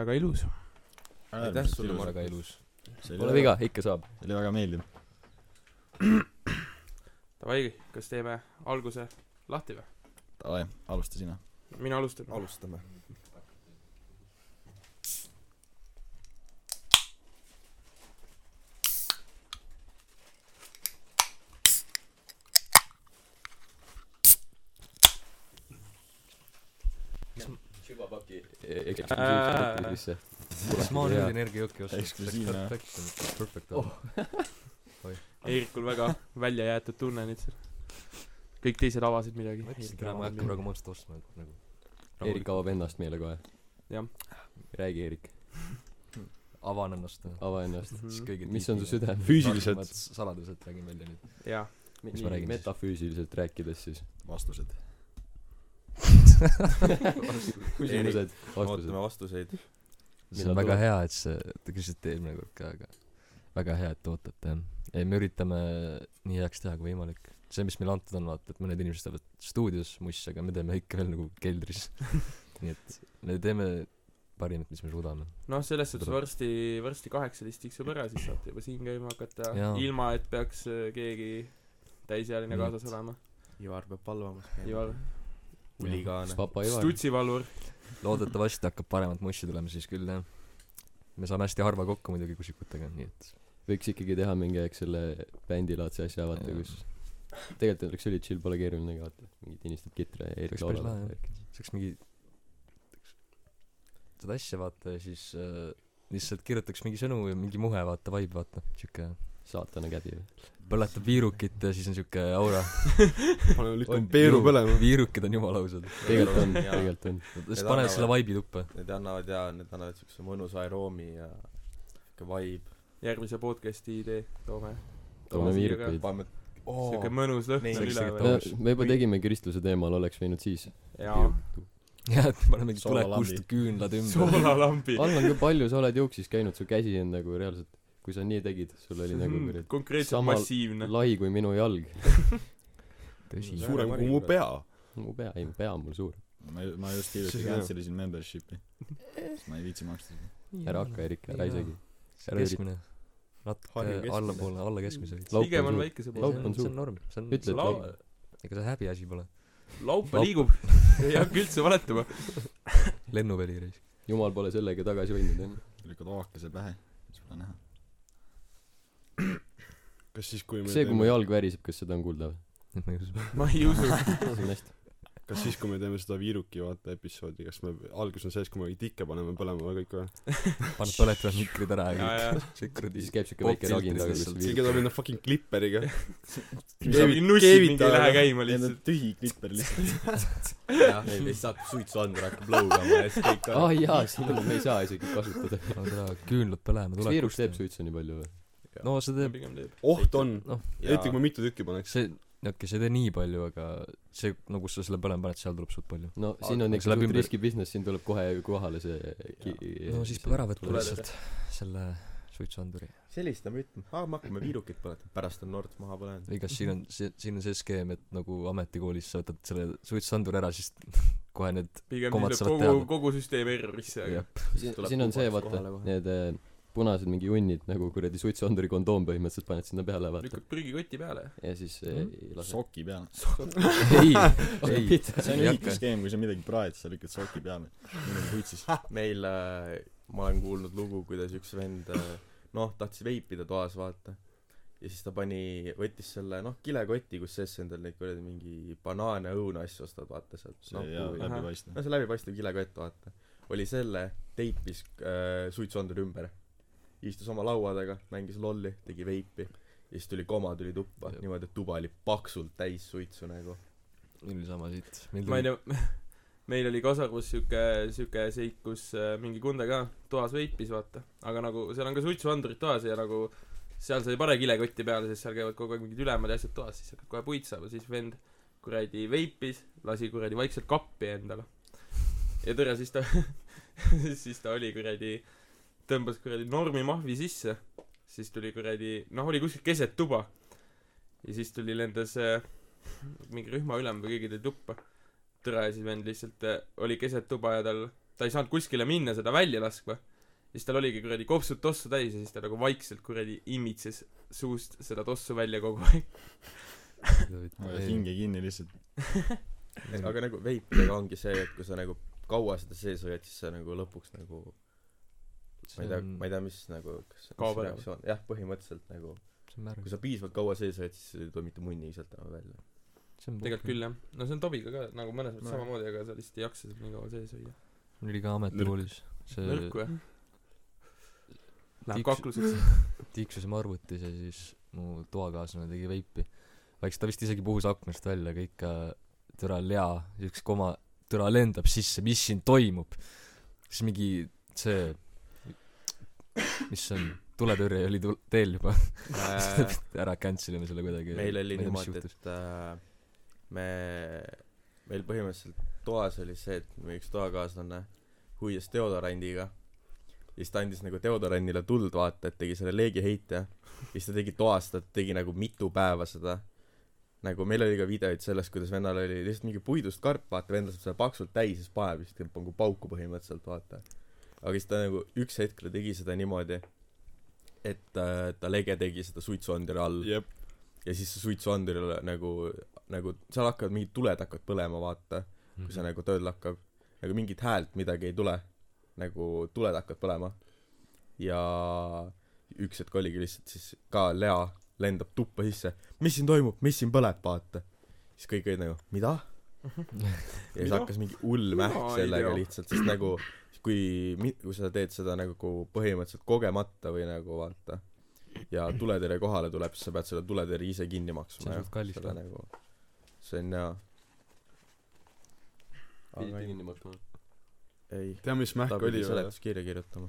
väga ilus. aitäh sulle, Mart. väga ilus. Pole viga, ikka saab. see oli väga meeldiv. Davai, kas teeme alguse lahti või? Davai, alusta sina. mina alustan. alustame. süvapaki sisse. ma nüüd energiajooki ostan? Eksklusiivne. Perfect, Oh. Eerikul väga välja jäetud tunne nüüd seal. kõik teised avasid midagi. ma ütlesin, et ma ei hakka praegu Monster ostma, nagu Eerik avab ennast meile kohe. Jah. räägi, Eerik, avan ennast. ava ennast. siis kõige mis on su süda? Füüsiliselt. saladused räägin välja nüüd. jaa. Mis ma räägin siis? metafüüsiliselt rääkides siis. vastused. küsimused, ootame vastused. vastuseid. See on väga tuleb? hea, et see, te küsisite eelmine kord ka, aga väga hea, et te ootate, jah. ei, me üritame nii heaks teha kui võimalik. see, mis meile antud on, vaata, et mõned inimesed teevad stuudios muss, aga me teeme ikka veel nagu keldris. nii et me teeme parimat, mis me suudame. noh, selles suhtes varsti, varsti kaheksateist tiksub ära, siis saate juba siin käima hakata ilma et peaks äh, keegi täisealine kaasas olema. Ivar peab valvamas Ivar, Ivar. stutsivalvur. loodetavasti hakkab paremat mussi tulema siis küll, jah. me saame hästi harva kokku muidugi kusikutega, nii et võiks ikkagi teha mingi aeg selle bändilaadse asja, vaata, kus tegelikult oleks üli chill, pole keeruline, vaata, mingid inistad kitra ja lahe, laulab. see oleks mingi seda asja vaata ja siis äh, lihtsalt kirjutaks mingi sõnu ja mingi muhe vaata, vibe vaata, siuke saatana käbi või? Põletab viirukit ja siis on siuke aura. paneme, lükkame peeru põlema. viirukid on jumala ausad. tegelikult on, tegelikult on. siis annavad- selle vibe'i tuppa. Need annavad jaa, need annavad siukse mõnusa aroomi ja siuke vibe. järgmise podcast'i idee toome. toome viirukaid. paneme siuke mõnus lõhn seal üle too-? me, juba tegime kristluse teemal, oleks võinud siis. jaa. jah, et paneme tulekust küünlad ümber. soolalambi. all on ka palju, sa oled juuksis käinud, su käsi on nagu reaalselt, kui sa nii tegid, sul oli nagu kuradi konkreetselt Samal- massiivne. lai kui minu jalg. tõsi. suurem kui mu pea. mu pea, ei mu pea on mul suur. ma, ma just hiljuti See- cancel isin membership'i. ma ei viitsi maksta seda. ära hakka, Erik, ära isegi. keskmine. natuke allapoole, alla keskmise veits. Laup pigem on on väikese Laup poole on. see suur. on norm, see on ütle, et Lau- laup. ega see häbiasi pole. laupa Laup. liigub. ei hakka üldse valetama. lennuväli reis. jumal pole sellega tagasi võinud, jah. lükkad oakese pähe, siis pole näha. Kas siis, kui me see, kui mu jalg väriseb, kas seda on kuulda või? ma ei usu. ei see on hästi. kas siis, kui me teeme seda Viiruki vaata episoodi, kas me, algus on sees, kui me tikke paneme põlema kõik või? paned põletavad mikrid ära ja kõik. see kuradi siis käib siuke väike ragin taga, kus Lihtsalt. keegi tuleb enda fucking klipperiga. mingi ei lähe käima lihtsalt. tühi klipper lihtsalt. jah, ja siis saab suitsuandur hakkab lõugama ja siis kõik aa ah, jaa, siin on, me ei saa isegi kasutada. seda küünlad põlema kas viirus teeb? suitsu nii palju või? No see teeb, oht on. noh, eriti kui ma mitu tükki paneks. see, okei, see ei tee nii palju, aga see, no kus sa selle põlema paned, seal tuleb suht palju. no siin on ikka suht ümber- riski business, siin tuleb kohe kohale see ki- no siis peab ära võtma lihtsalt selle suitsuanduri. selistame, ütleme, aa, me hakkame viirukit põletama, pärast on Nord maha põlenud. igas siin on, see, siin on see skeem, et nagu ametikoolis sa võtad selle suitsuanduri ära, siis kohe need pigem siis läheb kogu teada., kogu süsteem errorisse, aga siin siin on see, vaata need äh, punased mingi junnid nagu kuradi suitsuanduri kondoom põhimõtteliselt paned sinna peale, vaata. lükkad prügikoti peale. ja siis äh, Mhm. ei lase. soki peale. ei, ei, see on õige skeem, kui sa midagi praed, siis sa lükkad soki peale. mul on putsis. meil äh,, ma olen kuulnud lugu, kuidas üks vend äh, noh, tahtis veipida toas, vaata. ja siis ta pani, võttis selle noh, kilekoti, kus sees endal neid kuradi mingi banaane, õuna asju ostad, vaata sealt. see noh, jaa, läbipaistev. no see läbipaistev kilekott, vaata. oli selle, teipis äh, suitsuanduri ümber. Istus oma laua taga, mängis lolli, tegi veipi. ja siis tuli koma, tuli tuppa niimoodi, et tuba oli paksult täis suitsu nagu. meil oli sama siit. meil ma ei tea, meil oli Kasarus siuke, siuke seik, kus äh, mingi kunde ka toas veipis, vaata. aga nagu seal on ka suitsuandurid toas ja nagu seal sa ei pane kilekotti peale, sest seal käivad kogu aeg mingid ülemad ja asjad toas, siis hakkad kohe puid saama, siis vend kuradi veipis, lasi kuradi vaikselt kappi endale. ja tere, siis ta siis ta oli kuradi, tõmbas kuradi normi mahvi sisse, siis tuli kuradi, noh, oli kuskil keset tuba. ja siis tuli, lendas äh, mingi rühmaülem või keegi tuli tuppa. tere, ja siis vend lihtsalt äh, oli keset tuba ja tal ta ei saanud kuskile minna seda välja laskma. Siis tal oligi kuradi kopsud tossu täis ja siis ta nagu vaikselt kuradi imitses suust seda tossu välja kogu aeg. Hinge kinni lihtsalt. Aga nagu veipidega ongi see et kui sa nagu kaua seda sees hoiad siis sa nagu lõpuks nagu ma ei tea ma ei tea mis nagu kas Kaob ära. reaktsioon. Jah põhimõtteliselt nagu on kui sa piisavalt kaua sees hoiad siis ei tule mitte munni sealt enam välja. See on tegelikult küll jah. No see on Tobiga ka nagu mõnes mõttes No. samamoodi aga sa lihtsalt ei jaksa seda nii kaua sees hoida. Mul oli ka ametikoolis see nõrku jah? Läheb kakluseks. tiksusime arvutis ja siis mu toakaaslane tegi veipi. Vaikselt ta vist isegi puhus aknast välja kõik äh, türa Lea üks koma türa lendab sisse mis siin toimub? Siis mingi see mis on tuletõrje oli tul- teel juba. Äh, ära cancel ime selle kuidagi. meil oli niimoodi et äh, me meil põhimõtteliselt toas oli see et meie üks toakaaslane huvides deodorandiga ja siis ta andis nagu deodorandile tuld vaata et tegi selle leegiheite ja siis ta tegi toas ta tegi nagu mitu päeva seda. Nagu meil oli ka videoid sellest kuidas vennal oli lihtsalt mingi puidust karp vaata vend laseb selle paksult täis ja siis paneb vist nagu pauku põhimõtteliselt vaata aga siis ta nagu üks hetk ta tegi seda niimoodi et äh, ta lege tegi seda suitsuanduri all. Jep. Ja siis see suitsuandurile nagu nagu seal hakkavad mingid tuled hakkavad põlema vaata kui Mhm. see nagu tööle hakkab. Nagu mingit häält midagi ei tule. Nagu tuled hakkavad põlema. Ja üks hetk oligi lihtsalt siis ka Lea lendab tuppa sisse. Mis siin toimub? Mis siin põleb? vaata. Siis kõik olid nagu mida? Ja siis hakkas mingi hull mähk sellega lihtsalt sest nagu kui mi- kui sa teed seda nagu põhimõtteliselt kogemata või nagu vaata ja tuletõrje kohale tuleb siis sa pead selle tuletõrje ise kinni See maksma on ja suht kallis selle ka. nagu see on jaa. Pidite aga ei, kinni maksma? Ei. Tea mis mähk ta oli pidi või? seletuskirja kirjutama.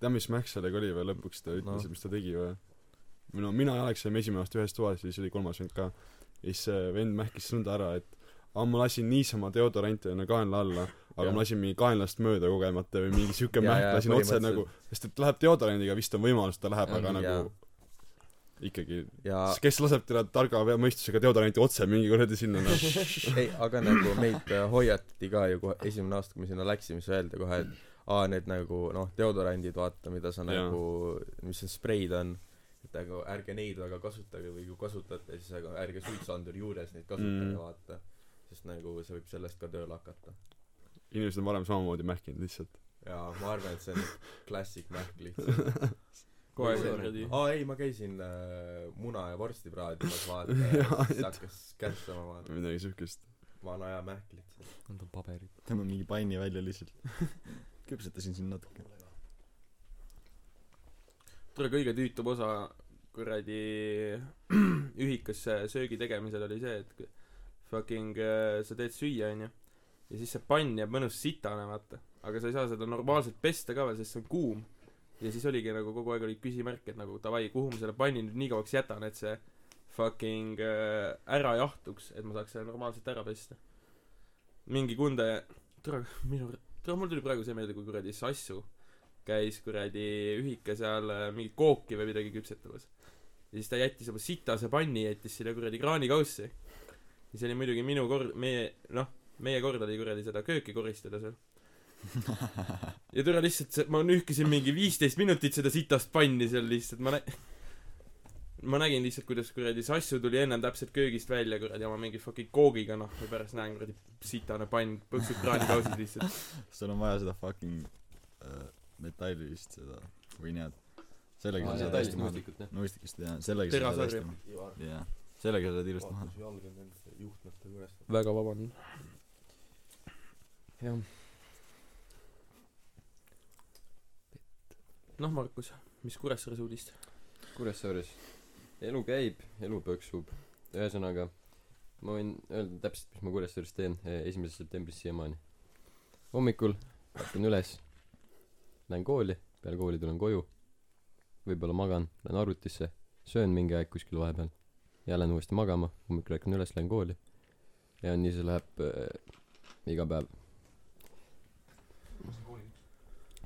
Tea mis mähk sellega oli või lõpuks ta ütles No. no. mis ta tegi või? Minu mina ja Alex olime esimene aasta ühes toas ja siis oli kolmas vend ka. Ja siis see vend mähkis nõnda ära et aa ma lasin niisama deodoranti enne kaenla alla aga Jah. ma lasin mingi kaenlast mööda kogemata või mingi siuke mähk lasin otse nagu sest et läheb deodorandiga vist on võimalus ta läheb Jaa, aga jaa. nagu ikkagi ja kes laseb teile targa mõistusega deodoranti otse mingi kuradi sinna noh ei aga nagu meid äh, hoiatati ka ju kohe esimene aasta kui me sinna läksime siis öeldi kohe et aa need nagu noh deodorandid vaata mida sa Jaa. nagu mis need spreid on et nagu ärge neid väga kasutage või kui kasutate siis aga ärge suitsuanduri juures neid kasutage Mm. vaata sest nagu see võib sellest ka tööle hakata. Inimesed on varem samamoodi mähkinud lihtsalt. Ja ma arvan et see on klassik mähk lihtsalt. Kohe See- aa ei ma käisin äh, muna ja vorsti praadimas vaata Jaa, ja siis et- hakkas kärssama vaata. Midagi siukest. Vana aja mähk lihtsalt. Need on paberid. Tõmban mingi panni välja lihtsalt. Küpsetasin siin natuke. Tule kõige tüütum osa kuradi ühikas söögi tegemisel oli see et kui fucking äh, sa teed süüa onju. Ja siis see pann jääb mõnus sitane vaata. Aga sa ei saa seda normaalselt pesta ka veel sest see on kuum. Ja siis oligi nagu kogu aeg oli küsimärk et nagu davai kuhu ma selle panni nüüd nii kauaks jätan et see fucking äh, ära jahtuks et ma saaks selle normaalselt ära pesta. Mingi kunde tule minu tule mul tuli praegu see meelde kui kuradi Sassu käis kuradi ühika seal äh, mingit kooki või midagi küpsetamas. Ja siis ta jättis oma sitase panni jättis sinna kuradi kraanikaussi ja see oli muidugi minu kord meie noh meie kord oli kuradi seda kööki koristada seal. Ja tule lihtsalt see ma nühkisin mingi viisteist minutit seda sitast panni seal lihtsalt. Ma nä- ma nägin lihtsalt kuidas kuradi Sassu tuli ennem täpselt köögist välja kuradi oma mingi fucking koogiga noh ja pärast näen kuradi sitane pann põksub kraanikausis lihtsalt. Sul on vaja seda fucking äh, metalli vist seda või näed sellega aa sa saad hästi täiesti maha. nõustikut jah. Sellega sa saad hästi maha. Jah sellega sa saad ilusti maha juhtmete juures. Väga vabandan. Jah. Noh Markus mis Kuressaares uudist? Kuressaares elu käib elu põksub ühesõnaga ma võin öelda täpselt mis ma Kuressaares teen eh, esimesest septembrist siiamaani. Hommikul ärkan üles lähen kooli peale kooli tulen koju. Võib-olla magan lähen arvutisse söön mingi aeg kuskil vahepeal ja lähen uuesti magama hommikul ärkan üles lähen kooli. Ja nii see läheb äh, iga päev.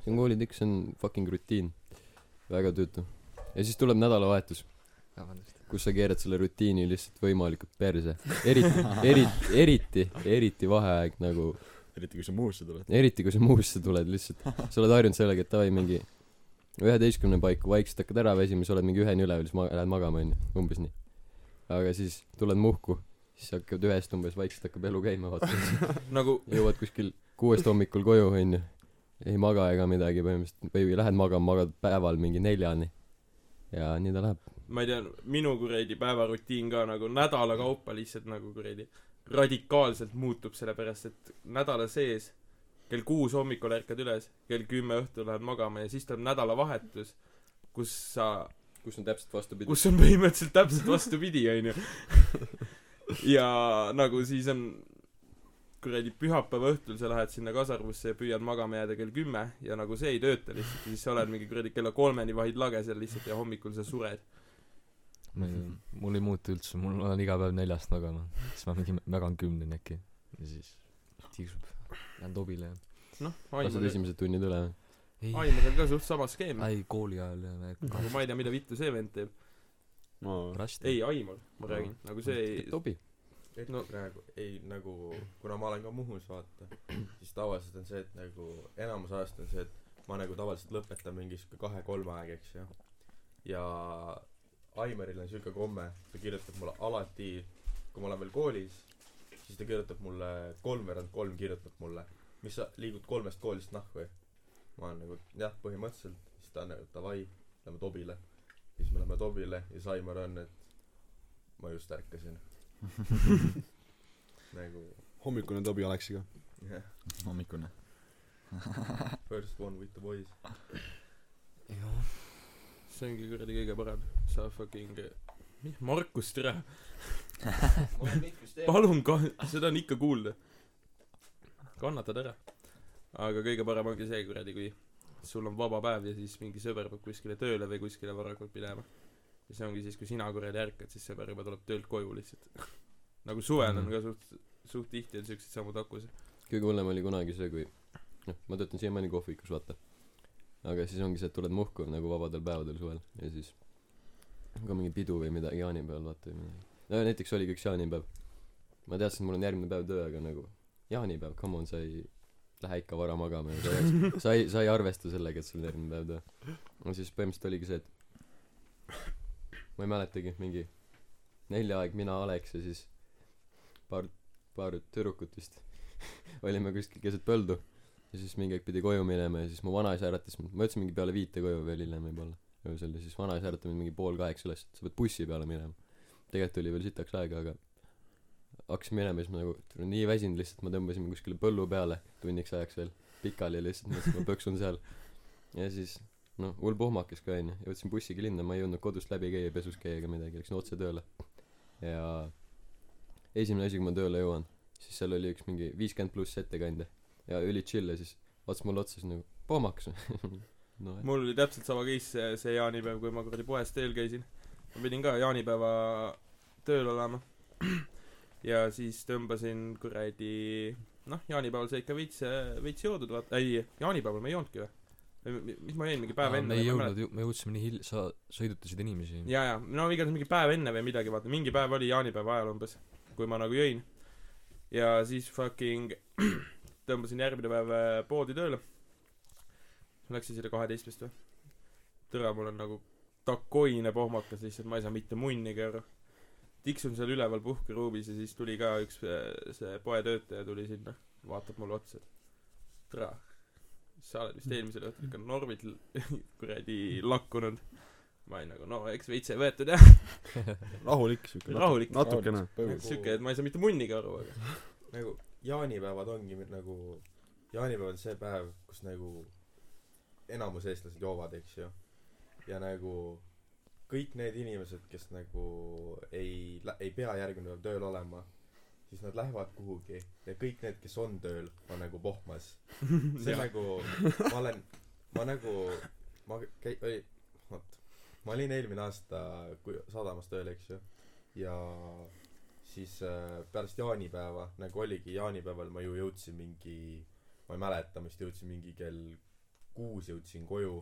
See on koolitükk see on fucking rutiin. Väga tüütu. Ja siis tuleb nädalavahetus vabandust. kus sa keerad selle rutiini lihtsalt võimalikult perse. Eriti eriti eriti eriti vaheaeg nagu eriti kui sa Muhusse tuled. eriti kui sa Muhusse tuled lihtsalt. Sa oled harjunud sellega et davai mingi üheteistkümne paiku vaikselt hakkad ära väsima siis oled mingi üheni üleval siis ma- lähed magama onju. Umbes nii aga siis tuled Muhku siis hakkad ühest umbes vaikselt hakkab elu käima vaata. Nagu jõuad kuskil kuuest hommikul koju onju. Ei maga ega midagi põhimõtteliselt. Või lähed magama magad päeval mingi neljani. Ja nii ta läheb. Ma ei tea minu kuradi päevarutiin ka nagu nädala kaupa lihtsalt nagu kuradi radikaalselt muutub sellepärast et nädala sees kell kuus hommikul ärkad üles kell kümme õhtul lähed magama ja siis tuleb nädalavahetus kus sa kus on täpselt vastupidi kus on põhimõtteliselt täpselt vastupidi onju ja nagu siis on kuradi pühapäeva õhtul sa lähed sinna kasarmusse ja püüad magama jääda kell kümme ja nagu see ei tööta lihtsalt ja siis sa oled mingi kuradi kella kolmeni vahid lage seal lihtsalt ja hommikul sa sured ma ei tea, mul ei muutu üldse, mul on iga päev neljast magama. siis ma mingi mägan kümneni äkki. ja siis tiksub. Lähen tobile ja noh lased Aimaril esimesed tunnid üle või ei, Aimaril ka suht sama skeem. Ei kooli ajal ja need nagu ma ei tea mida vittu see vend teeb. Ma rast. ei Aimar ma räägin. Nagu see ei tobi. Et No- no. praegu ei nagu kuna ma olen ka Muhus vaata siis tavaliselt on see et nagu enamus ajast on see et ma nagu tavaliselt lõpetan mingi sihuke kahe-kolme aeg eks ju ja Aimaril on sihuke komme ta kirjutab mulle alati kui ma olen veel koolis siis ta kirjutab mulle kolmveerand kolm kirjutab mulle. Mis sa liigud kolmest koolist nahku ma olen nagu jah põhimõtteliselt siis ta on nagu davai lähme Tobile. Siis me lähme Tobile ja siis Aimar on et ma just ärkasin. Nagu hommikune Tobi Aleksiga. jah. Hommikune. first one with the boys. Jah, see ongi kuradi kõige parem. Sa fucking mis Markus tere! Palun ka seda on ikka kuulda. Kannatad ära aga kõige parem ongi see kuradi kui sul on vaba päev ja siis mingi sõber peab kuskile tööle või kuskile varakult minema. Ja see ongi siis kui sina kuradi ärkad siis sõber juba tuleb töölt koju lihtsalt. Nagu suvel on Mhm. ka suht suht tihti on siuksed sammud akus kõige hullem oli kunagi see kui noh ma töötan siiamaani kohvikus vaata. Aga siis ongi see et tuled muhku nagu vabadel päevadel suvel ja siis ka mingi pidu või midagi jaanipäeval vaata või midagi. No näiteks oligi üks jaanipäev. Ma teadsin et mul on järgmine päev töö aga nagu jaanipäev come on sa ei lähe ikka vara magama ja sa ei sa ei sa ei arvesta sellega et sul on järgmine päev töö no siis põhimõtteliselt oligi see et ma ei mäletagi mingi nelja aeg mina Alex ja siis paar paar tüdrukut vist olime kuskil keset põldu. Ja siis mingi aeg pidi koju minema ja siis mu vanaisa äratas mind. Ma jõudsin mingi peale viite koju veel hiljem võib-olla. Öösel ja siis vanaisa äratas mind mingi pool kaheksa üles et sa pead bussi peale minema. Tegelikult oli veel sitaks aega aga hakkasin minema ja siis ma nagu nii väsinud lihtsalt ma tõmbasin kuskile põllu peale tunniks ajaks veel pikali lihtsalt mõtlesin ma põksun seal. Ja siis noh hull pohmakas ka onju. Jõudsin bussiga linna ma ei jõudnud kodust läbi käia pesus käia ega midagi läksin otse tööle. Ja esimene asi kui ma tööle jõuan siis seal oli üks mingi viiskümmend pluss ettekandja. Ja üli chill ja siis vaatas mulle otsa siis nagu pohmakas no et mul oli täpselt sama case see jaanipäev kui ma kuradi poes tööl käisin. Ma pidin ka jaanipäeva tööl olema ja siis tõmbasin kuradi noh jaanipäeval sai ikka veits veits joodud vaata ei jaanipäeval ma ei joonudki või? Või mi- mis ma jõin mingi päev enne me ei jõudnud me jõudsime nii hil-, sa sõidutasid inimesi. jaa jaa. No igatahes mingi päev enne või midagi vaata. Mingi päev oli jaanipäeva ajal umbes kui ma nagu jõin. Ja siis fucking tõmbasin järgmine päev äh, poodi tööle. Läksin sinna kaheteist või? Tere mul on nagu takoine pohmakas lihtsalt ma ei saa mitte munnigi aru tiksun seal üleval puhkeruumis ja siis tuli ka üks äh, see poetöötaja tuli sinna vaatab mulle otsa et tere sa oled vist eelmisel õhtul ikka normilt kuradi lakkunud. Ma olin nagu no eks veits ei võetud jah. Rahulik siuke Rahulik. natukene. Siuke et ma ei saa mitte munnigi aru aga nagu jaanipäevad ongi nagu jaanipäev on see päev kus nagu enamus eestlased joovad eks ju. Ja nagu kõik need inimesed kes nagu ei ei pea järgmine päev tööl olema siis nad lähevad kuhugi ja kõik need kes on tööl on nagu pohmas. See nagu ma olen ma nagu ma käi- oli vot. Ma olin eelmine aasta kui sadamas tööl eks ju ja siis äh, pärast jaanipäeva nagu oligi jaanipäeval ma ju jõudsin mingi ma ei mäleta ma vist jõudsin mingi kell kuus jõudsin koju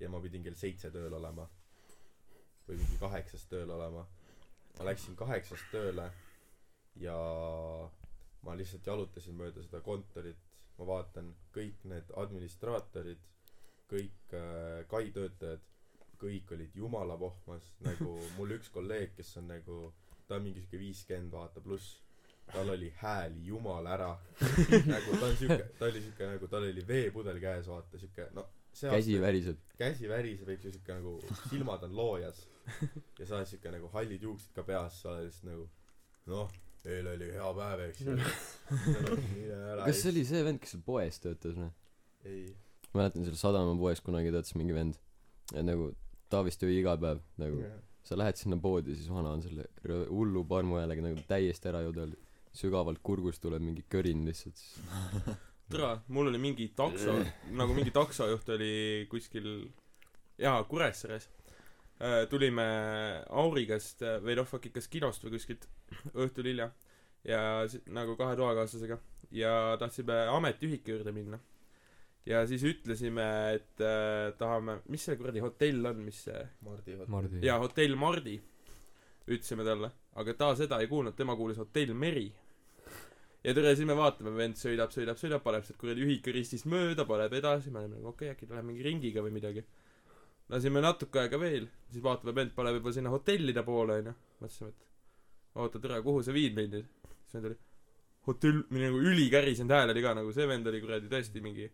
ja ma pidin kell seitse tööl olema või mingi kaheksast tööl olema. Ma läksin kaheksast tööle ja ma lihtsalt jalutasin mööda seda kontorit. Ma vaatan kõik need administraatorid kõik äh, kai töötajad. Kõik olid jumala pohmas nagu mul üks kolleeg kes on nagu ta on mingi siuke viiskümmend vaata pluss. Tal oli hääl jumala ära. Nagu ta on siuke ta oli siuke nagu tal oli veepudel käes vaata siuke no see käsi väriseb. käsi väriseb eks ju siuke nagu silmad on loojas. Ja sa oled siuke nagu hallid juuksed ka peas sa oled lihtsalt nagu noh eile oli hea päev eks ju. Kas see oli see vend kes seal poes töötas või? Ei. Mäletan seal sadamapoes kunagi töötas mingi vend. Nagu ta vist jõi iga päev nagu sa lähed sinna poodi siis vana on selle hullu parmuhäälega nagu täiesti ära jõudnud sügavalt kurgust tuleb mingi kõrin lihtsalt siis tere mul oli mingi takso nagu mingi taksojuht oli kuskil jaa Kuressaares. Äh, tulime Auri käest äh, või noh fuck kas kinost või kuskilt õhtul hilja. Ja nagu kahe toakaaslasega. Ja tahtsime ametiühiku juurde minna. Ja siis ütlesime et äh, tahame mis see kuradi hotell on mis see Mardi Mardi. Jaa hotell Mardi ütlesime talle. Aga ta seda ei kuulnud. Tema kuulis hotell Meri ja tere siis me vaatame vend sõidab sõidab sõidab paneb sealt kuradi ühika ristist mööda paneb edasi me oleme nagu okei okay, äkki ta läheb mingi ringiga või midagi. Lasime natuke aega veel siis vaatame vend paneb juba sinna hotellide poole onju. Mõtlesime et oota tere kuhu sa viid meid nüüd? Siis vend oli hotell nagu ülikärisenud hääl oli ka nagu see vend oli kuradi tõesti mingi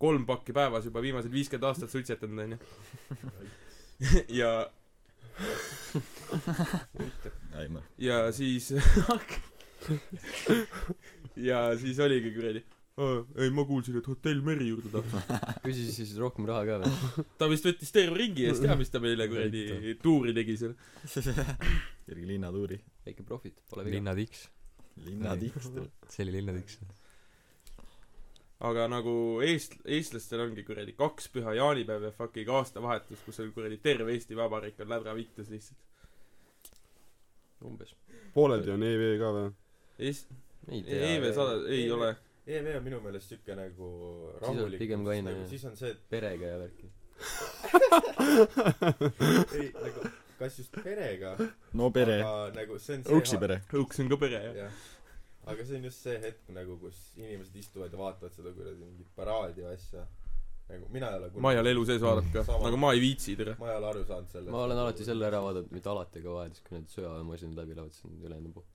kolm pakki päevas juba viimased viiskümmend aastat suitsetanud onju. Ja ja siis ja siis oligi kuradi "Aa, ei ma kuulsin et hotell Meri juurde tahad küsis siis rohkem raha ka või? Ta vist võttis terve ringi eest ja mis ta meile kuradi tuuri tegi seal. Kerge linnatuuri. Väike profit pole viga. Linna tiks linnatiks see oli linna tiks aga nagu eest- eestlastel ongi kuradi kaks püha jaanipäev ja fucking aastavahetus kus on kuradi terve Eesti Vabariik on lädra vittus lihtsalt. Umbes. Pooleldi on EV ka või Eest- ei tea EV sada ei EV ole. EV on minu meelest siuke nagu rahulik pigem kaine, nagu, jah. siis on see et perega ja värki ei nagu kas just perega? No pere. Aga nagu see on see Uksi pere. Õuks on ka pere jah. Jah. Aga see on just see hetk nagu kus inimesed istuvad ja vaatavad seda kuradi mingit paraadi ja asja. Nagu mina ei ole ma ei ole elu sees vaadanud ka. Sama. nagu ma ei viitsi tere. Ma ei ole aru saanud sellest. Ma olen alati selle ära vaadanud mitte alati aga vahel siis kui need sõjaväemasinad läbi lähevad siis on ülejäänud puh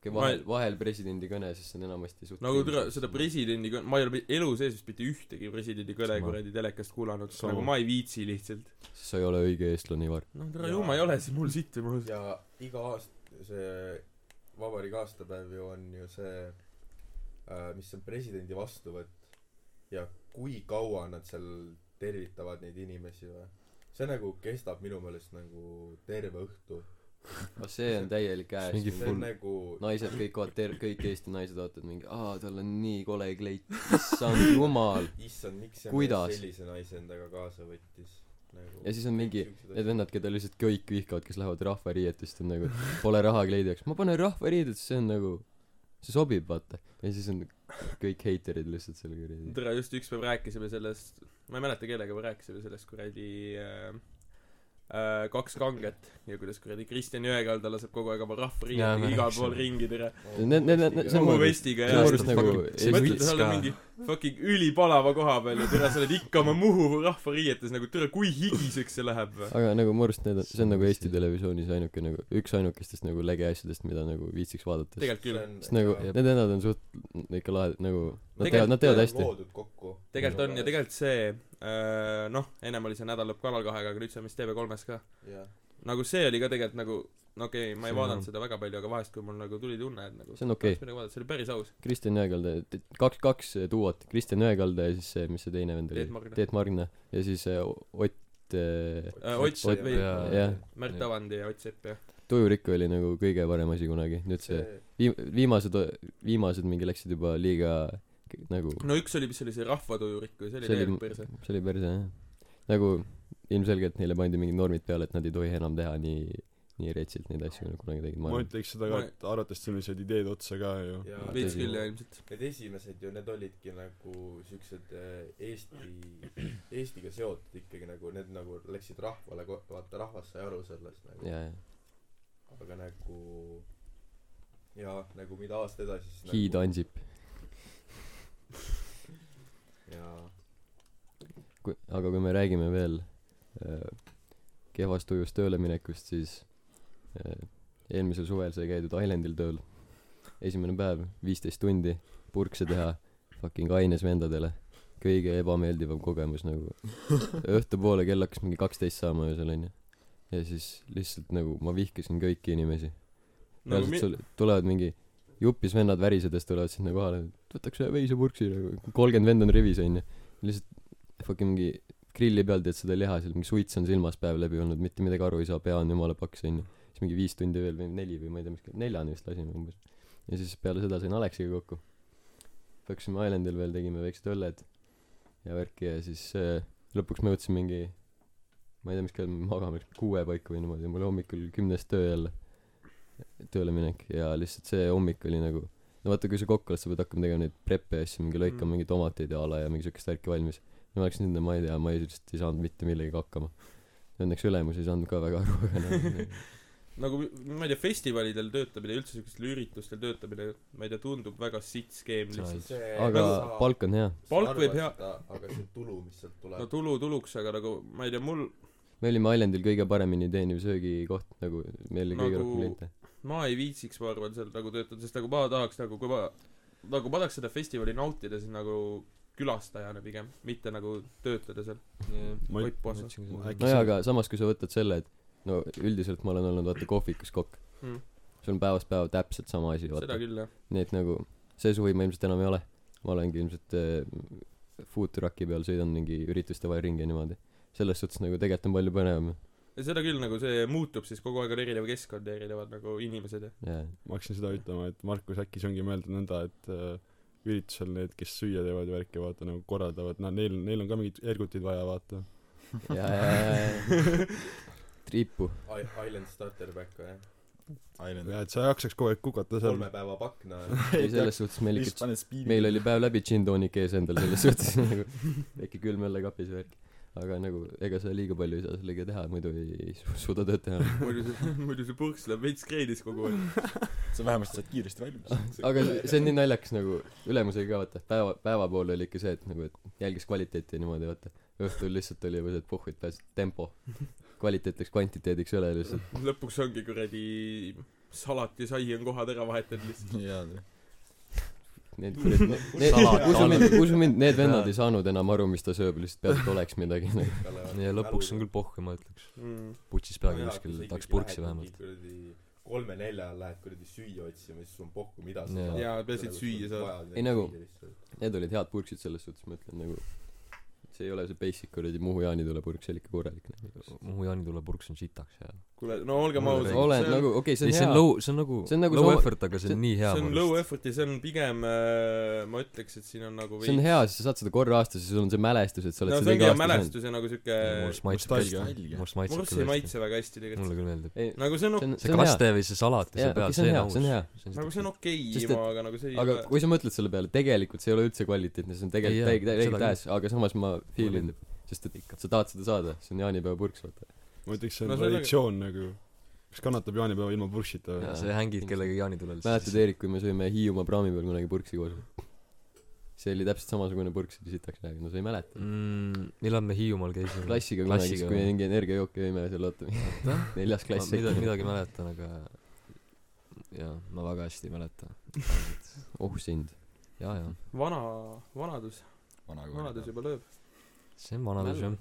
okei Ma vahel ei- vahel presidendi kõne siis see on enamasti suht nagu tere seda presidendi kõne ma ei ole elu sees vist mitte ühtegi presidendi kõne kuradi telekast kuulanud nagu ma ei viitsi lihtsalt. Siis sa ei ole õige eestlane Ivar. No tere ju ma ei ole siis mul sitt või mul ja iga aasta see vabariigi aastapäev ju on ju see äh, mis on presidendi vastuvõtt. Ja kui kaua nad seal tervitavad neid inimesi või? See nagu kestab minu meelest nagu terve õhtu aga see on täielik ääs mingi see on full- nagu naised kõik vaat- ter- kõik Eesti naised vaatavad mingi aa tal on nii kole kleit. Issand jumal. Issand miks see Kuidas? mees sellise naise endaga kaasa võttis? Nagu ja siis on mingi need vennad keda lihtsalt kõik vihkavad kes lähevad rahvariietest on nagu pole raha kleidi jaoks ma panen rahvariided see on nagu see sobib vaata. Ja siis on kõik heiterid lihtsalt seal kuradi tere just üks päev rääkisime sellest ma ei mäleta kellega me rääkisime sellest kuradi äh, kaks kanget. Ja kuidas kuradi Kristjan Jõekalda laseb kogu aeg oma rahvariietega igal pool ringi tere. Nagu- vestiga ja nagu see mõtle võits sa oled mingi fucking ülipalava koha peal ja tere sa oled ikka oma Muhu rahvariietes nagu tere kui higiseks see läheb või? Aga nagu mu arust need on see on nagu Eesti Televisioonis ainuke nagu üks ainukestest nagu lege asjadest mida nagu viitsiks vaadata. Sest tegelikult küll. Sest nagu need vennad on suht ikka lahedad nagu nad teevad nad teevad hästi. tegelikult on ja tegelikult see äh, noh ennem oli see nädal lõpp Kanal kahega aga nüüd see on vist TV3-s ka. Jah. Nagu see oli ka tegelikult nagu no okei okay, ma ei vaadanud seda väga palju aga vahest kui mul nagu tuli tunne et nagu See on okei. vaadata see oli päris aus. Kristjan Jõekalda kaks kaks duot Kristjan Jõekalda ja siis see mis see teine vend oli? Teet Margna. Ja siis äh, Ott äh, äh, Ott Ott või Märt Avandi ja Ott Sepp jah. Tujurik oli nagu kõige parem asi kunagi. Nüüd see see viim- viimased viimased mingi läksid juba liiga nagu no üks oli mis oli see rahvatujurik või see oli see oli täielik perse see oli päris hea nagu ilmselgelt neile pandi mingid normid peale et nad ei tohi enam teha nii nii retsilt neid asju nad kunagi tegid ma ütleks seda ka et arvates siin said ideed otsa ka ju. Ja veits küll jah ilmselt. Need esimesed ju need olidki nagu siuksed äh, Eesti Eestiga seotud ikkagi nagu need nagu läksid rahvale ko- vaata rahvas sai aru sellest nagu. Jaa jaa aga nagu ja nagu mida aasta edasi siis Hiid Ansip. Ja kui, aga kui me räägime veel äh, kehvast tujust tööle minekust, siis äh, eelmisel suvel sai käidud Islandil tööl. esimene päev, viisteist tundi, purkse teha, fucking aines vendadele. kõige ebameeldivam kogemus nagu. õhtupoole kell hakkas mingi kaksteist saama öösel onju. ja siis lihtsalt nagu ma vihkasin kõiki inimesi. nagu reaalselt mi- sul tulevad mingi jupis vennad värisedes tulevad sinna kohale, võtaks ühe veisepurksi nagu, kolmkümmend venda on rivis onju. lihtsalt fucking mingi grilli peal teed seda liha seal, mingi suits on silmas päev läbi olnud, mitte midagi aru ei saa, pea on jumala paks onju. siis mingi viis tundi veel või neli või ma ei tea mis, neljani vist lasime umbes. ja siis peale seda sain Aleksiga kokku. Läksime Islandil veel, tegime väiksed õlled ja värki ja siis äh, lõpuks ma jõudsin mingi ma ei tea, mis kell me magama läksime, kuue paiku või niimoodi, mul hommikul kümnest töö jälle, tööle minek ja lihtsalt see hommik oli nagu no vaata, kui sa kokku oled, sa pead hakkama tegema neid prep'e ja asju, mingi lõikama Mm. mingeid tomateid ja a la ja mingi siukest värki valmis. ma läksin sinna, ma ei tea, ma ei lihtsalt ei saanud mitte millegagi hakkama. Õnneks ülemus ei saanud ka väga aru, aga noh, nagu ma ei tea, festivalidel töötamine, üldse siukestel üritustel töötamine, ma ei tea, tundub väga sitt skeem lihtsalt. see aga sa- palk on hea. palk võib hea- aga see tulu mis sealt tuleb no tulu tuluks, aga nagu ma ei tea, mul, me olime Islandil kõige paremini teeniv söögikoht nagu, meil oli kõige Nagu- rohkem kliente. Ma ei viitsiks, ma arvan, seal nagu töötada, sest nagu ma tahaks nagu, kui ma nagu ma tahaks seda festivali nautida, siis nagu külastajana pigem, mitte nagu töötada seal. Nojah, see- aga samas, kui sa võtad selle, et no üldiselt ma olen olnud vaata kohvikus kokk Mm. sul on päevast päeva täpselt sama asi, seda vaata. küll, jah. nii et nagu see suvi ma ilmselt enam ei ole. ma olengi ilmselt äh, food truck'i peal sõidan mingi ürituste vahel ringi niimoodi. selles suhtes nagu tegelikult on palju põnevam ja seda küll, nagu see muutub siis kogu aeg on erinev keskkond ja erinevad nagu inimesed ja ja ma hakkasin seda ütlema, et Markus äkki see ongi mõeldud nõnda, et äh, üritusel need, kes süüa teevad ja värki, vaata nagu korraldavad, nad, neil, neil on ka mingid ergutid vaja, vaata. ja, ja, ja, triipu. Island starter pack või Island. ja et sa ei jaksaks kogu aeg kukata seal kolme. päeva pakk noh ei, selles suhtes meil ikka, meil oli päev läbi gin tonic ees endal selles suhtes nagu väike külm õlle kapis ja värk. Aga nagu ega sa liiga palju ei saa sellega teha, muidu ei, ei su- suuda tööd teha. muidu see, muidu see purks läheb veits kreedis kogu aeg. sa vähemasti saad kiiresti valmis aga see see on nii naljakas nagu ülemusega ka vaata, päeva, päeva poole oli ikka see, et nagu, et jälgis kvaliteeti ja niimoodi vaata. õhtul lihtsalt oli juba see, et puhh, et pääses tempo. kvaliteet läks kvantiteediks üle lihtsalt. lõpuks ongi kuradi salat ja sai on kohad ära vahetatud lihtsalt. jaa Need kuradi, need, Salat usu mind usu mind, need vennad ei saanud enam aru, mis ta sööb, lihtsalt pealt oleks midagi nagu. ja lõpuks on küll pohhu, ma ütleks. Mm. putsis peagi kuskil, tahaks purksi vähemalt. kolme-nelja ajal lähed kuradi süüa otsima siis sul on pohhu mida sa saad Jaa, peaasi, et süüa saad. Ei, nagu- Need olid head purksid selles suhtes, ma ütlen nagu see ei ole see basic kuradi Muhu jaanitule purk, see oli ikka korralik nagu.. Muhu jaanitule purks on sitaks ja kuule, no olgem ausad, olen see on nagu, okei okay,, see ei, on see on hea. low, see on nagu See on nagu low effort, aga see on nii hea see on low effort ja see on pigem äh, ma ütleks, et siin on nagu see on hea, sest sa saad seda korra aastas ja sul on see mälestus, et sa oled no seda iga hea aasta mälestus ja nagu siuke arust maitseb ei küll hästi. maitse väga hästi tegelikult. mulle küll meeldib. ei, nagu see on see on, see on hea. kaste või see salat ja see peal, okei, see on hea, on on aus hea.. nagu see on okei et- aga nagu see ei aga kui sa mõtled selle peale, tegelikult see ei ole üldse kvaliteetne, see on tegelikult Ei, täiega, täiega täis, aga samas ma feel in, sest et sa tahad seda saada, see on jaanipäeva purks, vaata. Ma ütleks, see on No no, sellega- traditsioon nagu. kas kannatab jaanipäeva ilma purssita või Jaa.? sa hängid kellegagi jaanitulel. mäletad, Eerik, kui me sõime Hiiumaa praami peal kunagi purksi koos? see oli täpselt samasugune purks, oli sitaks näoga, no sa ei mäleta. mm,. millal me Hiiumaal käisime? klassiga kunagi, siis Klassiga, kui mingi energiajooki jõime seal, oota, neljas klass ma midagi, midagi mäletan, aga jaa, ma väga hästi ei mäleta. oh sind. jaa, jaa. vana, vanadus, vana vanadus juba lööb. see on vanadus jah.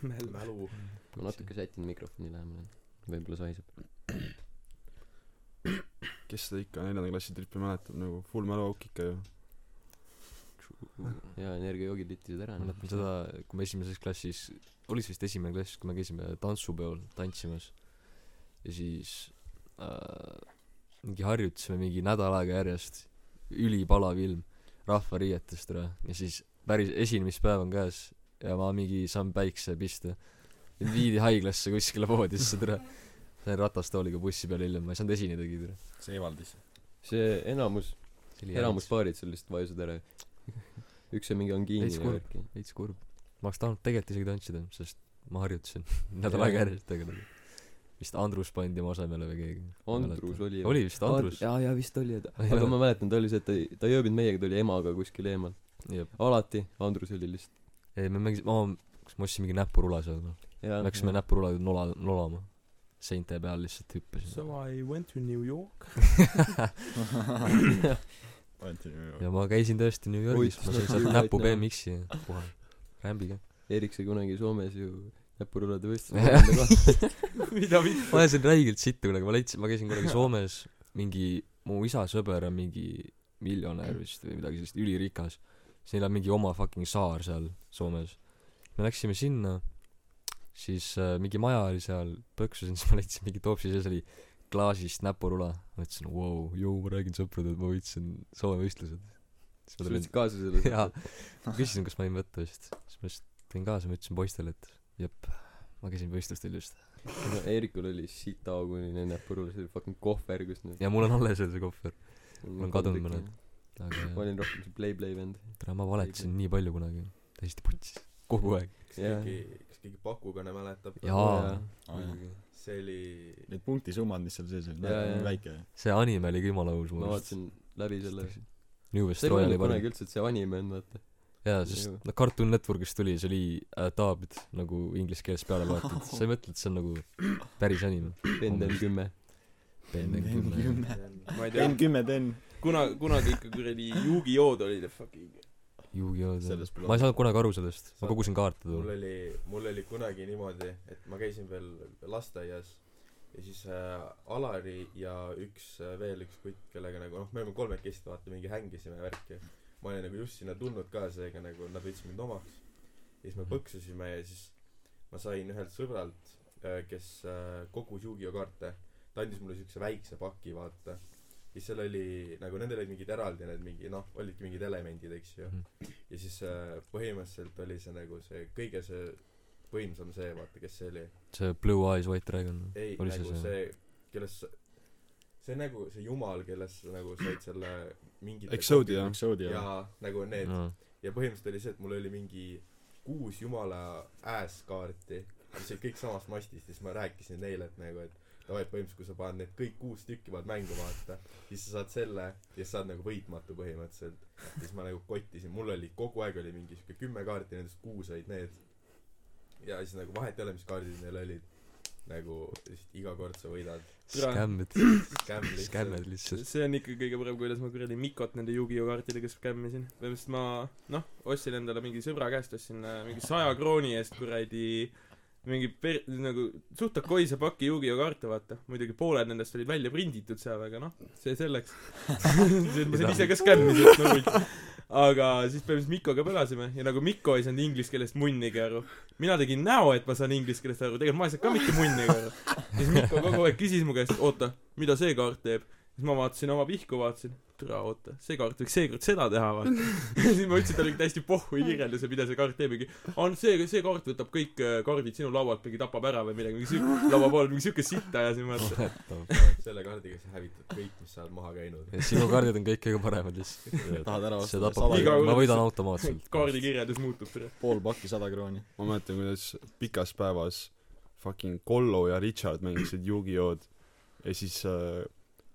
mälu ma natuke sätin mikrofoni lähemale, võib-olla sahiseb. kes seda ikka neljanda klassi trippi mäletab nagu full mäluauk ikka ju. jaa, energiajoogid littisid ära. mäletan seda, kui me esimeses klassis, oli see vist esimene klass, kui me käisime tantsupeol tantsimas ja siis äh, mingi harjutasime mingi nädal aega järjest, ülipalav ilm, rahvariietest ära ja siis päris esinemispäev on käes ja ma mingi saan päikse pista. Mind viidi haiglasse kuskile voodisse tere. sain ratastooliga bussi peale hiljem, ma ei saanud esinedagi tere. see eevaldis see enamus, enamus paarid seal lihtsalt vajusid ära. üks on mingi angiini Veits ja kurb. värki. veits kurb. ma oleks tahtnud tegelikult isegi tantsida, sest ma harjutasin nädal aega järjest, aga nagu vist Andrus pandi oma asemele või keegi Andrus oli oli vist Andrus jaa jaa vist oli aga ma mäletan ta oli see et ta ei ta ei ööbinud meiega ta oli emaga kuskil eemal jep alati Andrus oli lihtsalt ei me mängisime ma kas ma ostsin mingi näpurula seal noh jaa läksime näpurula nola nolama. Seinte peal lihtsalt hüppasin. So I went to New York. Ja ma käisin tõesti New Yorgis. Ma sain näppu sealt näpu. BMX-i puha rämbiga. Erik sai kunagi Soomes ju näpurulade mida võistlusel vittu ma ajasin räigelt sittu kunagi ma leidsin ma käisin kunagi Soomes mingi mu isa sõber on mingi miljonär vist või midagi sellist ülirikas. Siis neil on mingi oma fucking saar seal Soomes. Me läksime sinna siis äh, mingi maja oli seal põksusin siis ma leidsin mingi topsi sees oli klaasist näpurula. Ma ütlesin vau jõu ma räägin sõpradele et ma võitsin Soome võistlused. Siis ma tulin kaasa selle jaa. ma küsisin kas ma võin võtta vist siis ma lihtsalt tõin kaasa ma ütlesin poistele et jep ma käisin võistlustel just. No Eerikul oli sita auguline näpurul see oli fucking kohver kus need ja mul on alles veel see kohver. Mul on kadunud mõned. aga ma olin rohkem see play play vend. Tere ma valetasin nii palju kunagi. Täiesti putsis. Kogu aeg. Jaa. keegi keegi Pakukõne mäletab. Jaa. see oli need punktisummad mis seal sees olid väike. See anime oli ka jumala õus ma vaatasin läbi selle. New West mõelnud parim kunagi üldse et see anime on vaata. Jaa sest no Cartoon Networkist tuli see oli äh, dubbed nagu inglise keeles peale loetud sa ei mõtle et see on nagu päris anime? Ben Ben kümme. Ben Ben kümme. ma ei tea. N kümme ten. Kuna kunagi ikka kuradi Yu-Gi-Oh'd olid fucking Yu-Gi-Oh! Ma ei saanud kunagi aru sellest. Ma kogusin kaarte mul too oli mul oli kunagi niimoodi et ma käisin veel lasteaias ja siis äh, Alari ja üks äh, veel üks kutt kellega nagu noh me olime kolmekesti vaata mingi hängisime värki. Ma olin nagu just sinna tulnud ka seega nagu nad võtsid mind omaks. Ja siis me põksusime ja siis ma sain ühelt sõbralt äh, kes äh, kogus Yu-Gi-Oh! kaarte. Ta andis mulle siukse väikse paki vaata siis seal oli nagu nendel olid mingid eraldi need mingi noh olidki mingid elemendid eks ju Mhm. ja siis äh, põhimõtteliselt oli see nagu see kõige see võimsam see vaata kes see oli see Blue Eyes White Dragon ei nagu see see kelles see nagu see jumal kellest sa nagu said selle mingi Exodia. Exodia jaa nagu need no. ja põhimõtteliselt oli see et mul oli mingi kuus jumala ass kaarti mis olid kõik samast mastist ja siis ma rääkisin neile et nagu et davai et põhimõtteliselt kui sa paned need kõik kuus tükki paned mängu vaata siis sa saad selle ja saad nagu võitmatu põhimõtteliselt. Siis ma nagu kottisin. Mul oli kogu aeg oli mingi siuke kümme kaarti nendest kuus olid need. Ja siis nagu vahet ei ole mis kaardid neil olid. Nagu lihtsalt iga kord sa võidad. Skämmid. Skämm lihtsalt. Skämmed lihtsalt. See on ikka kõige parem kuidas ma kuradi Mikot nende Yu-Gi-Oh! kaartidega skämmisin. Põhimõtteliselt ma noh ostsin endale mingi sõbra käest ostsin äh, mingi saja krooni eest kuradi mingi per- nagu suht akoise paki Yu-Gi-Oh kaarte vaata. Muidugi pooled nendest olid välja prinditud seal aga noh see selleks. Ma sain ise ka et no võiks aga siis põhimõtteliselt Mikoga pelasime ja nagu Mikko ei saanud inglise keelest munnigi aru. Mina tegin näo et ma saan inglise keelest aru. Tegelikult ma ei saanud ka mitte munnigi aru. Siis Mikko kogu aeg küsis mu käest oota mida see kaart teeb? Siis ma vaatasin oma pihku vaatasin türa oota see kaart võiks seekord seda teha vaata. Siis ma ütlesin talle mingi täiesti pohhui kirjelduse mida see kaart teeb mingi on see see kaart võtab kõik äh, kaardid sinu laualt mingi tapab ära või midagi mingi siuke laua pool mingi siuke sitta ajasin vaata selle kaardiga sa hävitad kõik mis sa oled maha käinud. Sinu kaardid on kõik kõige paremad lihtsalt. Tahad ära see osta tapab Iga ma võidan automaatselt. kaardikirjeldus muutub pool pakki sada krooni. Ma mäletan kuidas pikas päevas fucking Kollo ja Richard mängisid Yu-Gi-Oh'd ja siis äh,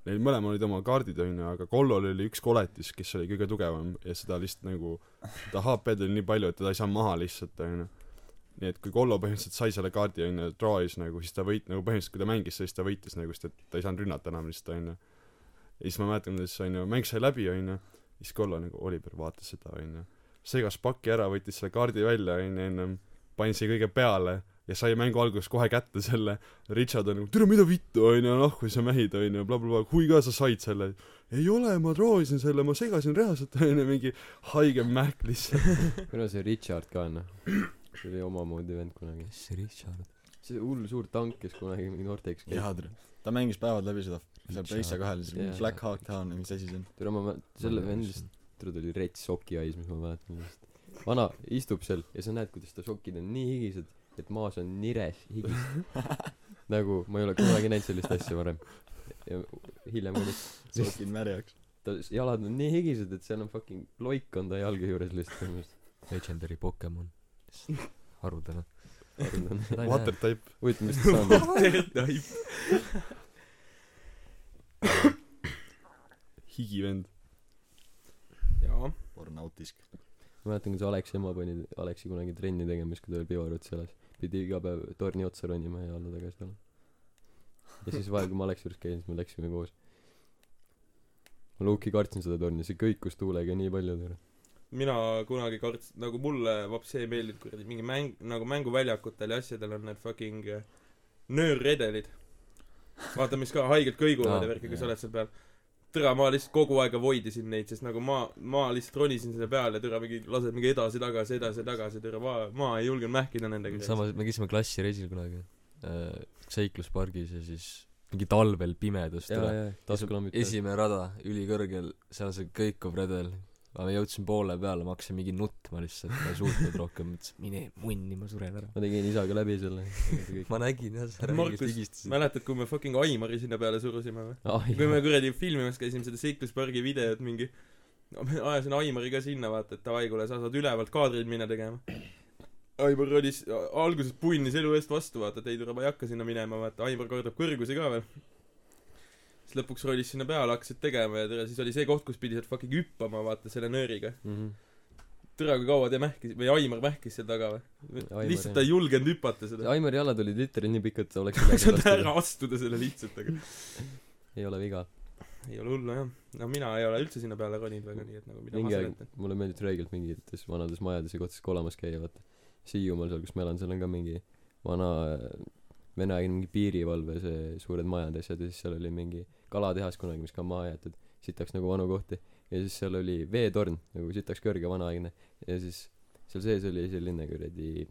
neil mõlemal olid oma kaardid onju aga Kollol oli üks koletis kes oli kõige tugevam ja seda lihtsalt nagu ta HP-d oli nii palju et teda ei saa maha lihtsalt onju. Nii et kui Kollo põhimõtteliselt sai selle kaardi onju draw'is nagu siis ta võit- nagu põhimõtteliselt kui ta mängis siis ta võitis nagu sest et ta ei saanud rünnata enam lihtsalt onju. Ja siis ma mäletan kuidas onju mäng sai läbi onju siis Kollo nagu Oliver vaatas seda onju. Segas paki ära võttis selle kaardi välja onju ennem pani siia kõige peale ja sai mängu alguses kohe kätte selle Richard on nagu tere mida vittu onju nahku sa mähid onju blablabla kui ka sa said selle? Ei ole ma proovisin selle ma segasin reaalselt onju mingi haige mähk lihtsalt. On see Richard ka noh see oli omamoodi vend kunagi. Kes see Richard? See hull suur tank kes kunagi mingi noorteks käis. Jaa tere. Ta mängis päevad läbi seda seal Richard. Preissa kahel siis Jaa. Black Hawk Town või mis asi see on. Tule ma mä- selle vendist tule ta oli rets sokiais mis ma mäletan lihtsalt vana istub seal ja sa näed kuidas ta sokid on nii higised et maas on nires higis. Nagu ma ei ole kunagi näinud sellist asja varem. Ja hiljem mitte sokid märjaks ta jalad on nii higised et seal on fucking loik on ta jalge juures lihtsalt põhimõtteliselt. Legendary Pokemon. Haruldane arvan water type. Huvitav mis ta saanud on Watertype. higivend. Jaa. pornautisk. ma mäletan kuidas Aleksi ema pani Aleksi kunagi trenni tegema siis kui ta veel Pivarutsi elas pidi iga päev torni otsa ronima ja alla tagasi tulema ja siis vahel kui ma Aleksi juures käin siis me läksime koos ma Luki kartsin seda torni see kõikus tuulega nii palju tere mina kunagi karts-, nagu mulle vaps ei meeldinud kuradi mingi mäng, nagu mänguväljakutel ja asjadel on need fucking äh, nöörredelid. vaata, mis ka haigelt kõiguvad ja värki, kui sa oled seal peal. türa, ma lihtsalt kogu aeg avoid isin neid, sest nagu ma, ma lihtsalt ronisin selle peale, türa mingi, lased mingi edasi-tagasi, edasi-tagasi, türa ma, ma ei julgenud mähkida nendega. samas me käisime klassireisil kunagi äh, seikluspargis ja siis mingi talvel jaa taskulambikud esimene rada ülikõrgel seal see kõikuv redel aga ma jõudsin poole peale ma hakkasin mingi nutma lihtsalt ma ei suutnud rohkem mõtlesin mine munni ma suren ära. Ma tegin isaga läbi selle. Ma nägin jah sa Markus, räägid higistasid mäletad, kui me fucking Aimari sinna peale surusime või? ah, kui me kuradi filmimas käisime seda seikluspargi videot mingi no ma ajasin Aimari ka sinna vaata et davai kuule sa saad ülevalt kaadreid minna tegema. Aimar oli alguses punnis elu eest vastu vaata et ei tule ma ei hakka sinna minema vaata Aimar kardab kõrgusi ka veel siis lõpuks rollis sinna peale hakkasid tegema ja tere siis oli see koht kus pidi sealt fucking hüppama vaata selle nööriga. -hmm. tere kui kaua te mähkis või Aimar mähkis seal taga või? Lihtsalt ta ei julgenud hüpata seda. Aimari jalad olid literally nii pikad et ta oleks sa üle saad ära astuda selle lihtsalt aga ei ole viga. Ei ole hullu jah. No mina ei ole üldse sinna peale roninud väga nii et nagu mida ma mingi aeg seletan. mulle meeldib räigelt mingites vanades majades ja kohtades kolamas käia vaata. Hiiumaal seal kus ma elan seal on ka mingi vana äh, veneaegne mingi piirivalve see suured majad ja asjad ja siis seal oli mingi kalatehas kunagi mis ka on maha jäetud sitaks nagu vanu kohti. Ja siis seal oli veetorn nagu sitaks kõrge vanaaegne ja siis seal sees oli selline kuradi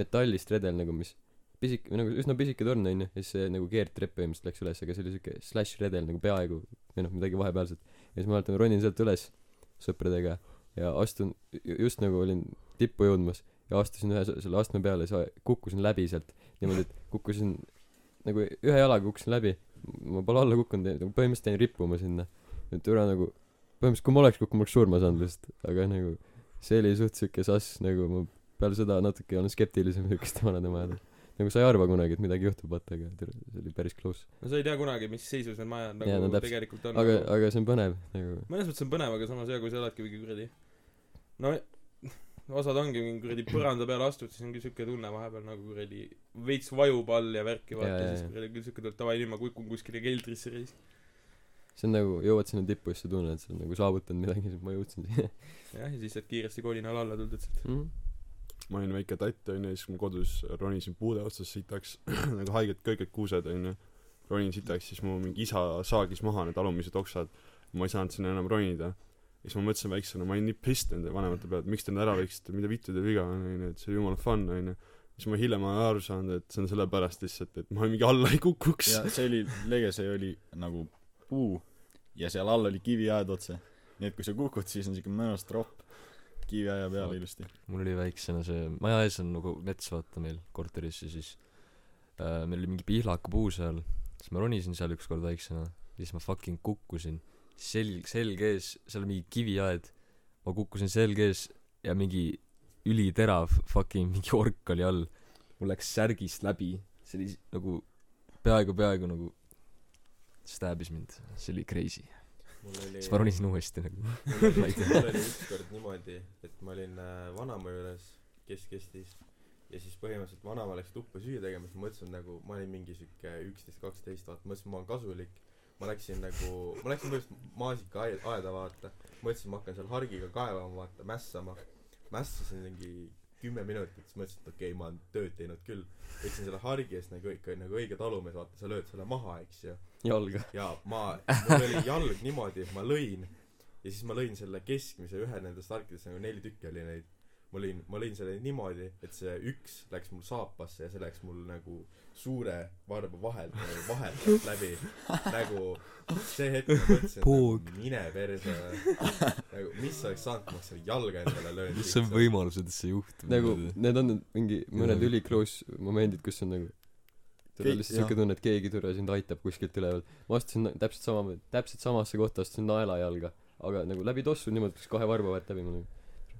metallist redel nagu mis pisik- nagu üsna pisike torn onju ja siis see nagu keerdtrepp põhimõtteliselt läks üles aga see oli siuke slash redel nagu peaaegu või noh midagi vahepealset. Ja siis ma mäletan ronin sealt üles sõpradega ja astun ju- just nagu olin tippu jõudmas ja astusin ühe se- selle astme peale sa- kukkusin läbi sealt niimoodi et kukkusin nagu ühe jalaga kukkusin läbi. Ma pole alla kukkunud ja nagu põhimõtteliselt jäin rippuma sinna. Et üle nagu põhimõtteliselt kui ma oleks kukkunud ma oleks surma saanud lihtsalt. Aga nagu see oli suht siuke sass nagu ma peale seda natuke olen skeptilisem siukeste vanade majade. Nagu sa ei arva kunagi et midagi juhtub vaata aga see oli päris close. No sa ei tea kunagi mis seisus need majad nagu Jaa, no täpselt. tegelikult on aga nagu. aga see on põnev nagu. Mõnes mõttes on põnev aga samas jah kui sa oledki mingi kuradi. No osad ongi mingi kuradi põranda peale astud siis ongi siuke tunne vahepeal nagu kuradi veits vajub all ja värki vaata siis kuradi küll siuke tuleb davai nüüd ma kukun kuskile keldrisse reis. See on nagu jõuad sinna tippu ja siis sa tunned et sa oled nagu saavutanud midagi siis ma jõudsin siia. Jah ja siis saad kiiresti kolinal alla tulla lihtsalt Mhm. ma olin väike tatt onju ja siis kui ma kodus ronisin puude otsast sitaks nagu haiged kõiged kuused onju ronin sitaks siis mu mingi isa saagis maha need alumised oksad. Ma ei saanud sinna enam ronida siis ma mõtlesin väiksena ma olin nii pist nende vanemate peale et miks te nad ära lõiksite mida vittu teil viga on onju et see oli jumala fun onju. Siis ma hiljem olen aru saanud et see on sellepärast lihtsalt et ma mingi alla ei kukuks. Ja see oli lege see oli nagu puu ja seal all oli kiviaed otse. Nii et kui sa kukud siis on siuke mõnus tropp kiviaia peal ilusti. Mul oli väiksena see maja ees on nagu mets vaata meil korteris ja siis äh, meil oli mingi pihlakapuu seal. Siis ma ronisin seal ükskord väiksena ja siis ma fucking kukkusin selg selg ees seal oli mingi kiviaed ma kukkusin selg ees ja mingi üliterav fucking mingi ork oli all. Mul läks särgist läbi. See oli nagu peaaegu peaaegu nagu stabis mind. See oli crazy. Mul oli siis ma ronisin uuesti nagu. Mul oli ükskord niimoodi et ma olin äh, vanaema juures Kesk-Eestis ja siis põhimõtteliselt vanaema läks tuppa süüa tegema siis ma mõtlesin nagu ma olin mingi siuke üksteist kaksteist vaata mõtlesin ma olen kasulik ma läksin nagu ma läksin põhimõtteliselt maasikaaeda vaata. Mõtlesin ma hakkan seal hargiga kaevama vaata mässama. Mässasin mingi kümme minutit siis mõtlesin et okei okay, ma olen tööd teinud küll. Võtsin selle hargi eest nagu ikka nagu õige talumees vaata sa lööd selle maha eks ju. Jalga. Ja ma mul oli jalg niimoodi ma lõin. Ja siis ma lõin selle keskmise ühe nendest harkidest nagu neli tükki oli neid. Ma lõin ma lõin selle niimoodi et see üks läks mul saapasse ja see läks mul nagu suure varba vahelt nagu vahelt läbi. Nagu see hetk ma mõtlesin et nagu mine perse. Nagu mis oleks saanud kui ma oleks selle jalga endale löönud mis on võimalused et see juhtub nagu need on need mingi mõned Jaa. üli close momendid kus on nagu tule Keegi- lihtsalt siuke tunne et keegi tule sind aitab kuskilt üleval. Ma astusin täpselt sama täpselt samasse kohta astusin naela jalga. Aga nagu läbi tossu niimoodi läks kahe varba vahelt läbi mul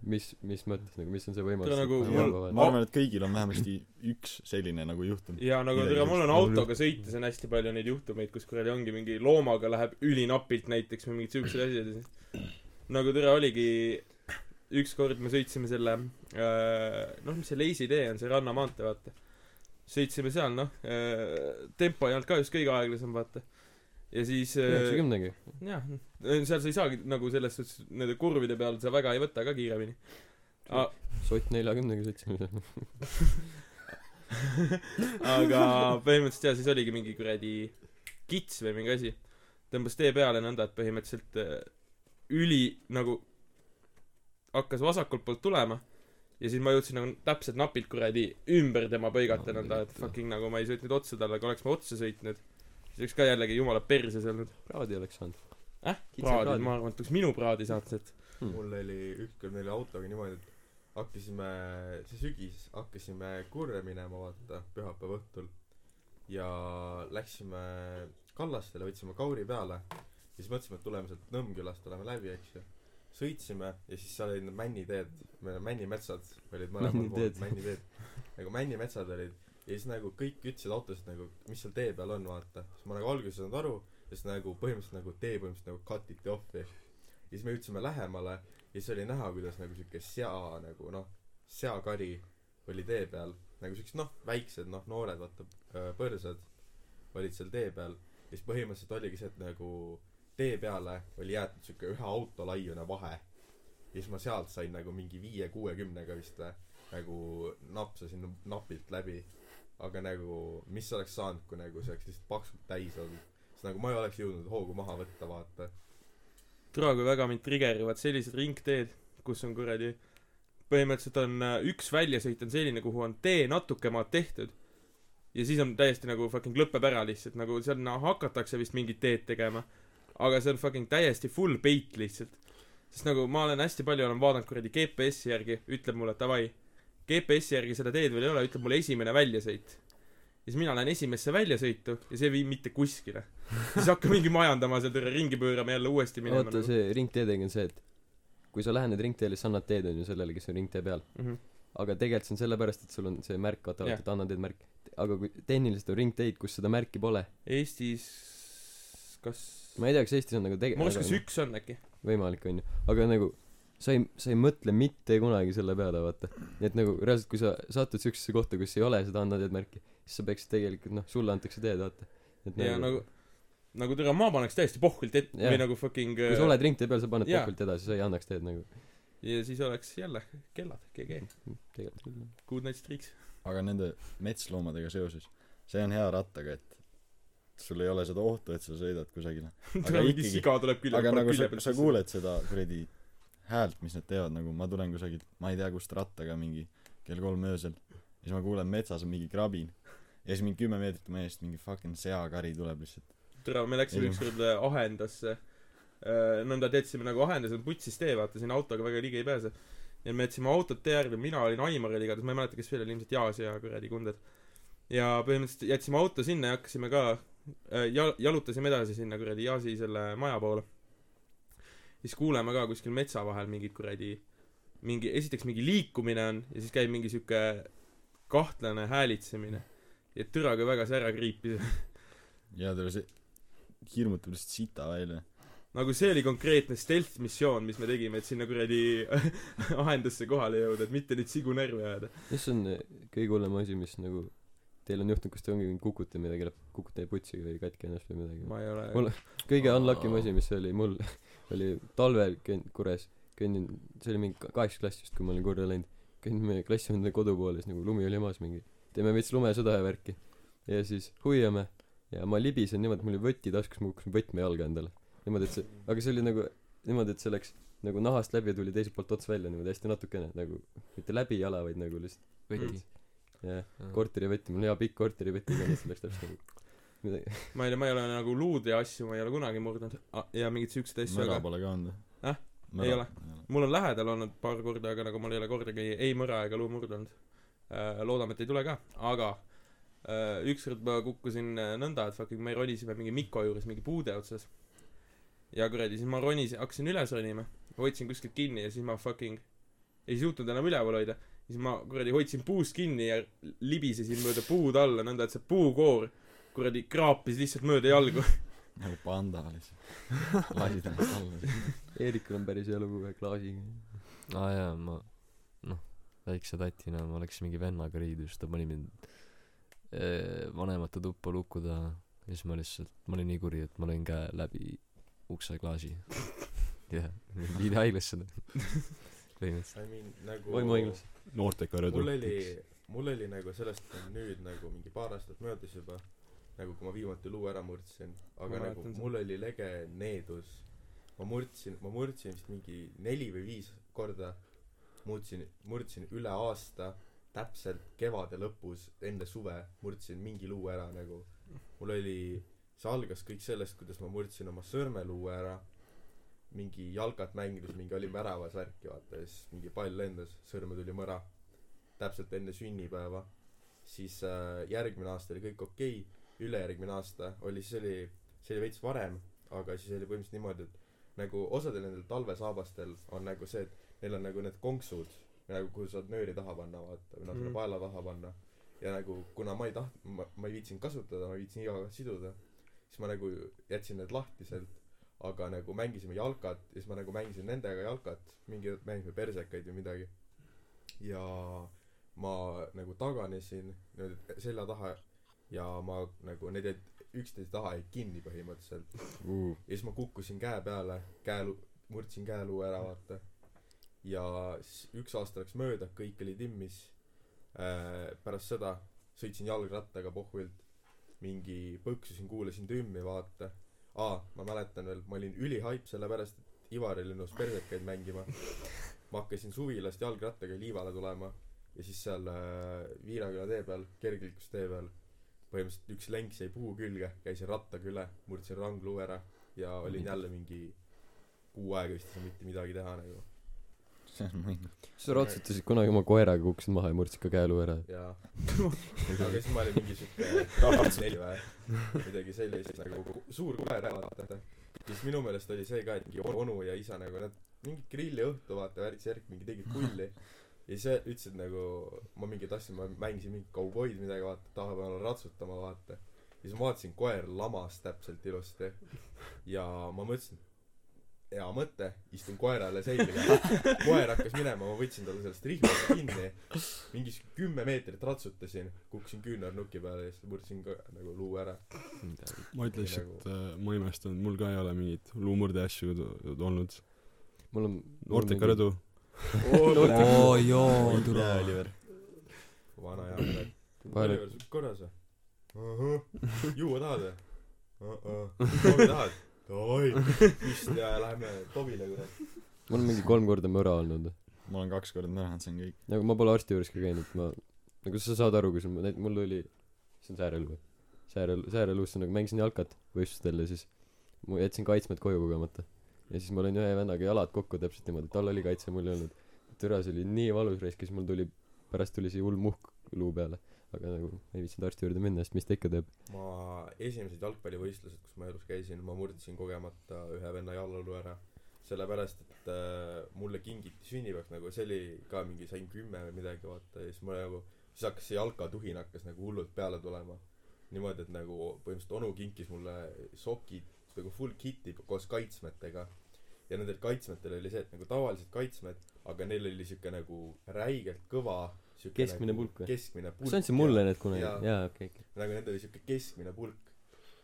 mis mis mõttes nagu mis on see võimalus? Nagu- et mul- ma arvan et kõigil on vähemasti üks selline nagu juhtum. Ja nagu tere mul on autoga sõites on hästi palju neid juhtumeid kus kuradi ongi mingi loomaga läheb ülinapilt näiteks või mingid siuksed asjad ja siis nagu tere oligi ükskord me sõitsime selle äh, noh mis see Leisi tee on see rannamaantee vaata. Sõitsime seal noh äh, tempo ei olnud ka just kõige aeglasem vaata ja siis äh, üheksakümnegi. jah seal sa ei saagi nagu selles suhtes nende kurvide peal sa väga ei võta ka kiiremini. A- sott neljakümnega sõitsime seal. Aga põhimõtteliselt jaa, siis oligi mingi kuradi kits või mingi asi. tõmbas tee peale nõnda, et põhimõtteliselt äh, üli nagu hakkas vasakult poolt tulema ja siis ma jõudsin nagu täpselt napilt kuradi ümber tema põigata No, nõnda, et fucking nagu ma ei sõitnud otsa talle, aga oleks ma otsa sõitnud, siis oleks ka jällegi jumala perses olnud. praadi oleks saanud äh? Praadi, praadi. ma arvan, et oleks minu praadi saanud sealt. Hmm. mul oli ükskord meil oli autoga niimoodi et hakkasime see sügis hakkasime kurre minema vaata pühapäeva õhtul ja läksime kallastele võtsime kauri peale ja siis mõtlesime et tuleme sealt Nõmmkülast tuleme läbi eks ju sõitsime ja siis seal olid need männiteed männimetsad olid mõlemal pool männiteed nagu männimetsad olid ja siis nagu kõik ütlesid autost nagu mis seal tee peal on vaata. Siis ma nagu alguses ei saanud aru ja siis nagu põhimõtteliselt nagu tee põhimõtteliselt nagu cut iti off'i. Ja siis me jõudsime lähemale ja siis oli näha kuidas nagu siuke sea nagu noh seakari oli tee peal. Nagu siuksed noh väiksed noh noored vaata põrsad olid seal tee peal. Ja siis põhimõtteliselt oligi see et nagu tee peale oli jäetud siuke ühe auto laiune vahe. Ja siis ma sealt sain nagu mingi viie kuuekümnega vist või nagu napsasin napilt läbi aga nagu mis oleks saanud kui nagu see oleks lihtsalt paksult täis olnud siis nagu ma ei oleks jõudnud hoogu maha võtta vaata tule, kui väga mind trigerivad sellised ringteed, kus on kuradi põhimõtteliselt on äh, üks väljasõit on selline, kuhu on tee natuke maad tehtud ja siis on täiesti nagu fucking lõpeb ära lihtsalt, nagu seal no, hakatakse vist mingit teed tegema. aga see on fucking täiesti full peit lihtsalt. sest nagu ma olen hästi palju olen vaadanud kuradi GPS-i järgi, ütleb mulle davai, GPS-i järgi seda teed veel ei ole, ütleb mulle esimene väljasõit. ja siis mina lähen esimesse väljasõitu ja see ei vii mitte kuskile. siis hakka mingi majandama seal tõrje ringi pöörama jälle uuesti minema oota see ringteedega on see et kui sa lähened ringteele siis annad teed onju sellele kes on ringtee peal mm. -hmm. aga tegelikult see on sellepärast et sul on see märk vaata Jah. et anna teed märk aga kui tehniliselt on ringteid kus seda märki pole Eestis kas ma ei tea kas Eestis on nagu tege- ma arvan, aga kas üks on äkki võimalik onju aga nagu sa ei sa ei mõtle mitte kunagi selle peale vaata. Nii et nagu reaalselt kui sa satud siuksesse kohta kus ei ole seda anna teed märki siis sa peaksid tegelikult noh sulle antakse teed vaata. Et ja nagu nagu tere ma paneks täiesti pohvilt ette või nagu fucking kui sa oled ringtee peal sa paned Jaa. pohvilt edasi sa ei annaks teed nagu. Ja siis oleks jälle kellad GG tegelikult küll jah. good night streaks aga nende metsloomadega seoses see on hea rattaga et sul ei ole seda ohtu et sa sõidad kusagile. Mingi ikkagi- aga nagu sa sa kuuled seda kuradi häält mis nad teevad nagu ma tulen kusagilt ma ei tea kust rattaga mingi kell kolm öösel ja siis ma kuulen metsas on mingi krabin ja siis mingi kümme meetrit mu eest mingi fucking seakari tuleb lihtsalt. Tere me läksime ükskord Ahendasse. Äh, nõnda teedsime nagu Ahendas on putsis tee vaata sinna autoga väga ligi ei pääse. Ja me jätsime autot tee äärde mina olin Aimar oli igatahes ma ei mäleta kes veel oli ilmselt Jaas ja kuradi Kunded ja põhimõtteliselt jätsime auto sinna ja hakkasime ka äh, ja- jalutasime edasi sinna kuradi Jaasi selle maja poole siis kuuleme ka kuskil metsa vahel mingit kuradi mingi esiteks mingi liikumine on ja siis käib mingi sihuke kahtlane häälitsemine. Ja türa kui väga see ära kriipis ja tule see hirmutab lihtsalt sita välja. Nagu see oli konkreetne stealth missioon mis me tegime et sinna kuradi ahendusse kohale jõuda et mitte neid sigu närvi ajada. Mis on kõige hullem asi mis nagu teil on juhtunud kas te ongi kukute midagi kukute putsi või katki ennast või midagi? Ma ei ole Mul- kõige unlucky asi mis oli mul oli talvel käin- Kures kõnnin see oli mingi kaheksas klass vist kui ma olin korra läinud. Kõnnin meie klassivendade kodu poole siis nagu lumi oli maas mingi. Teeme veits lumesõda ja värki. Ja siis hoiame. Ja ma libisen niimoodi et mul oli võti taskus ma kukkusin võtme jalga endale. Niimoodi et see aga see oli nagu niimoodi et see läks nagu nahast läbi ja tuli teiselt poolt ots välja niimoodi hästi natukene nagu mitte läbi jala vaid nagu lihtsalt võti. jah korterivõti mul on hea pikk korterivõti igatahes läks täpselt nagu ma ei tea ma ei ole nagu luud ja asju ma ei ole kunagi murdnud. Ja mingeid siukseid asju mõra aga pole ka olnud Äh? Ei ole. mul on lähedal olnud paar korda aga nagu mul ei ole kordagi ei mõra ega luu murdunud äh, loodame et ei tule ka. Aga äh, ükskord ma kukkusin äh, nõnda et fucking me ronisime mingi Mikko juures mingi puude otsas. Ja kuradi siis ma ronisin hakkasin üles ronima. Ma võtsin kuskilt kinni ja siis ma fucking ei suutnud enam üleval hoida. Siis ma kuradi hoidsin puust kinni ja libisesin mööda puud alla nõnda et see puukoor kuradi kraapis lihtsalt mööda jalgu. Nagu panda lihtsalt. Lasid ennast alla Eerikul on päris hea lugu ühe klaasiga. Aa jaa ma noh väikse tatina ma läksin mingi vennaga riidus ta pani mind eh, vanemate tuppa luku taha ja siis ma lihtsalt ma olin nii kuri et ma lõin käe läbi ukseklaasi jah viidi haiglasse põhimõtteliselt. I mean nagu vaimuhaiglas noorteka rõdu mul oli mul oli nagu sellest nüüd nagu mingi paar aastat möödas juba nagu kui ma viimati luu ära murdsin. Aga Ma nagu mul oli lege needus. Ma murdsin ma murdsin vist mingi neli või viis korda. Murdsin murdsin üle aasta täpselt kevade lõpus enne suve murdsin mingi luu ära nagu. Mul oli see algas kõik sellest kuidas ma murdsin oma sõrmeluu ära. Mingi jalkat mängides mingi olin väravas värki vaata ja siis mingi pall lendas sõrme tuli mõra. Täpselt enne sünnipäeva. Siis äh, järgmine aasta oli kõik okei ülejärgmine aasta oli siis oli see oli veits varem aga siis oli põhimõtteliselt niimoodi et nagu osadel nendel talvesaabastel on nagu see et neil on nagu need konksud nagu kuhu saad nööri taha panna vaata või noh Mhm. selle paela taha panna. Ja nagu kuna ma ei taht- ma, ma ei viitsinud kasutada ma viitsin iga kord siduda siis ma nagu jätsin need lahtiselt aga nagu mängisime jalkat ja siis ma nagu mängisin nendega jalkat mingi mängisime persekaid või midagi. Ja ma nagu taganesin niimoodi selja taha ja ma nagu need jäid üksteise taha jäid kinni põhimõtteliselt. Uh. ja siis ma kukkusin käe peale käelu murdsin käeluu ära vaata. Ja siis üks aasta läks mööda kõik oli timmis. Äh, pärast seda sõitsin jalgrattaga pohvilt mingi põksusin kuulasin tümmi vaata. Aa ma mäletan veel ma olin ülihaip sellepärast et Ivar oli nõus persekaid mängima. Ma hakkasin suvilast jalgrattaga Liivale tulema ja siis seal äh, Viiraküla tee peal kergliiklustee peal põhimõtteliselt üks lenks jäi puu külge käisin rattaga üle murdsin rangluu ära ja olin jälle mingi kuu aega vist ei saanud mitte midagi teha nagu. See on mõnus sa ratsutasid kunagi oma koeraga kukkusid maha ja murdsid ka käeluu ära. Jaa. Aga siis ma olin mingi siuke neli või? Midagi sellist nagu suur koer vaata. Siis minu meelest oli see ka et mingi onu ja isa nagu nad mingit grilliõhtu vaata värk särk mingi tegid pulli ja siis ütlesid nagu ma mingi tahtsin ma mängisin mingit kauboid midagi vaata tahapeal ratsutama vaata. Ja siis ma vaatasin koer lamas täpselt ilusti. Ja ma mõtlesin hea mõte istun koerale selga koer hakkas minema ma võtsin talle sellest rihmast kinni. Mingi kümme meetrit ratsutasin kukkusin küünarnuki peale ja siis murdsin ka nagu luu ära. Ma ütleks et äh, ma imestan mul ka ei ole mingeid luumurde asju olnud. Mul on noorteka rõdu oo joo tule Oliver. Vana hea kurat Oliver sul korras või? Ahah. Juua tahad või? Ahah. Tahad? Davai vist ja lähme Tobile kurat. Mul on mingi kolm korda möra olnud. Ma olen kaks korda märganud see on kõik. Nagu ma pole arsti juures ka käinud ma nagu sa saad aru kui sul näit- mul oli see on säärel või? Säärel säärelus nagu mängisin jalkat võistlustel ja siis ma jätsin kaitsmed koju kogemata ja siis ma lõin ühe vennaga jalad kokku täpselt niimoodi tal oli kaitse mul ei olnud. Türa see oli nii valus raisk ja siis mul tuli pärast tuli see hull muhk luu peale. Aga nagu ei viitsinud arsti juurde minna sest mis ta ikka teeb. Ma esimesed jalgpallivõistlused kus ma elus käisin ma murdsin kogemata ühe venna jalaluu ära. Sellepärast et äh, mulle kingiti sünnipäevaks nagu see oli ka mingi sain kümme või midagi vaata ja siis ma nagu siis hakkas see jalkatuhin hakkas nagu hullult peale tulema. Niimoodi et nagu põhimõtteliselt onu kinkis mulle sokid nagu full kit'i koos kaitsmetega ja nendel kaitsmetel oli see et nagu tavalised kaitsmed aga neil oli siuke nagu räigelt kõva siuke Keskmine nagu pulk või? keskmine pulk sa andsid mulle need kunagi? Jaa. okei okei. Nagu nendel oli siuke keskmine pulk.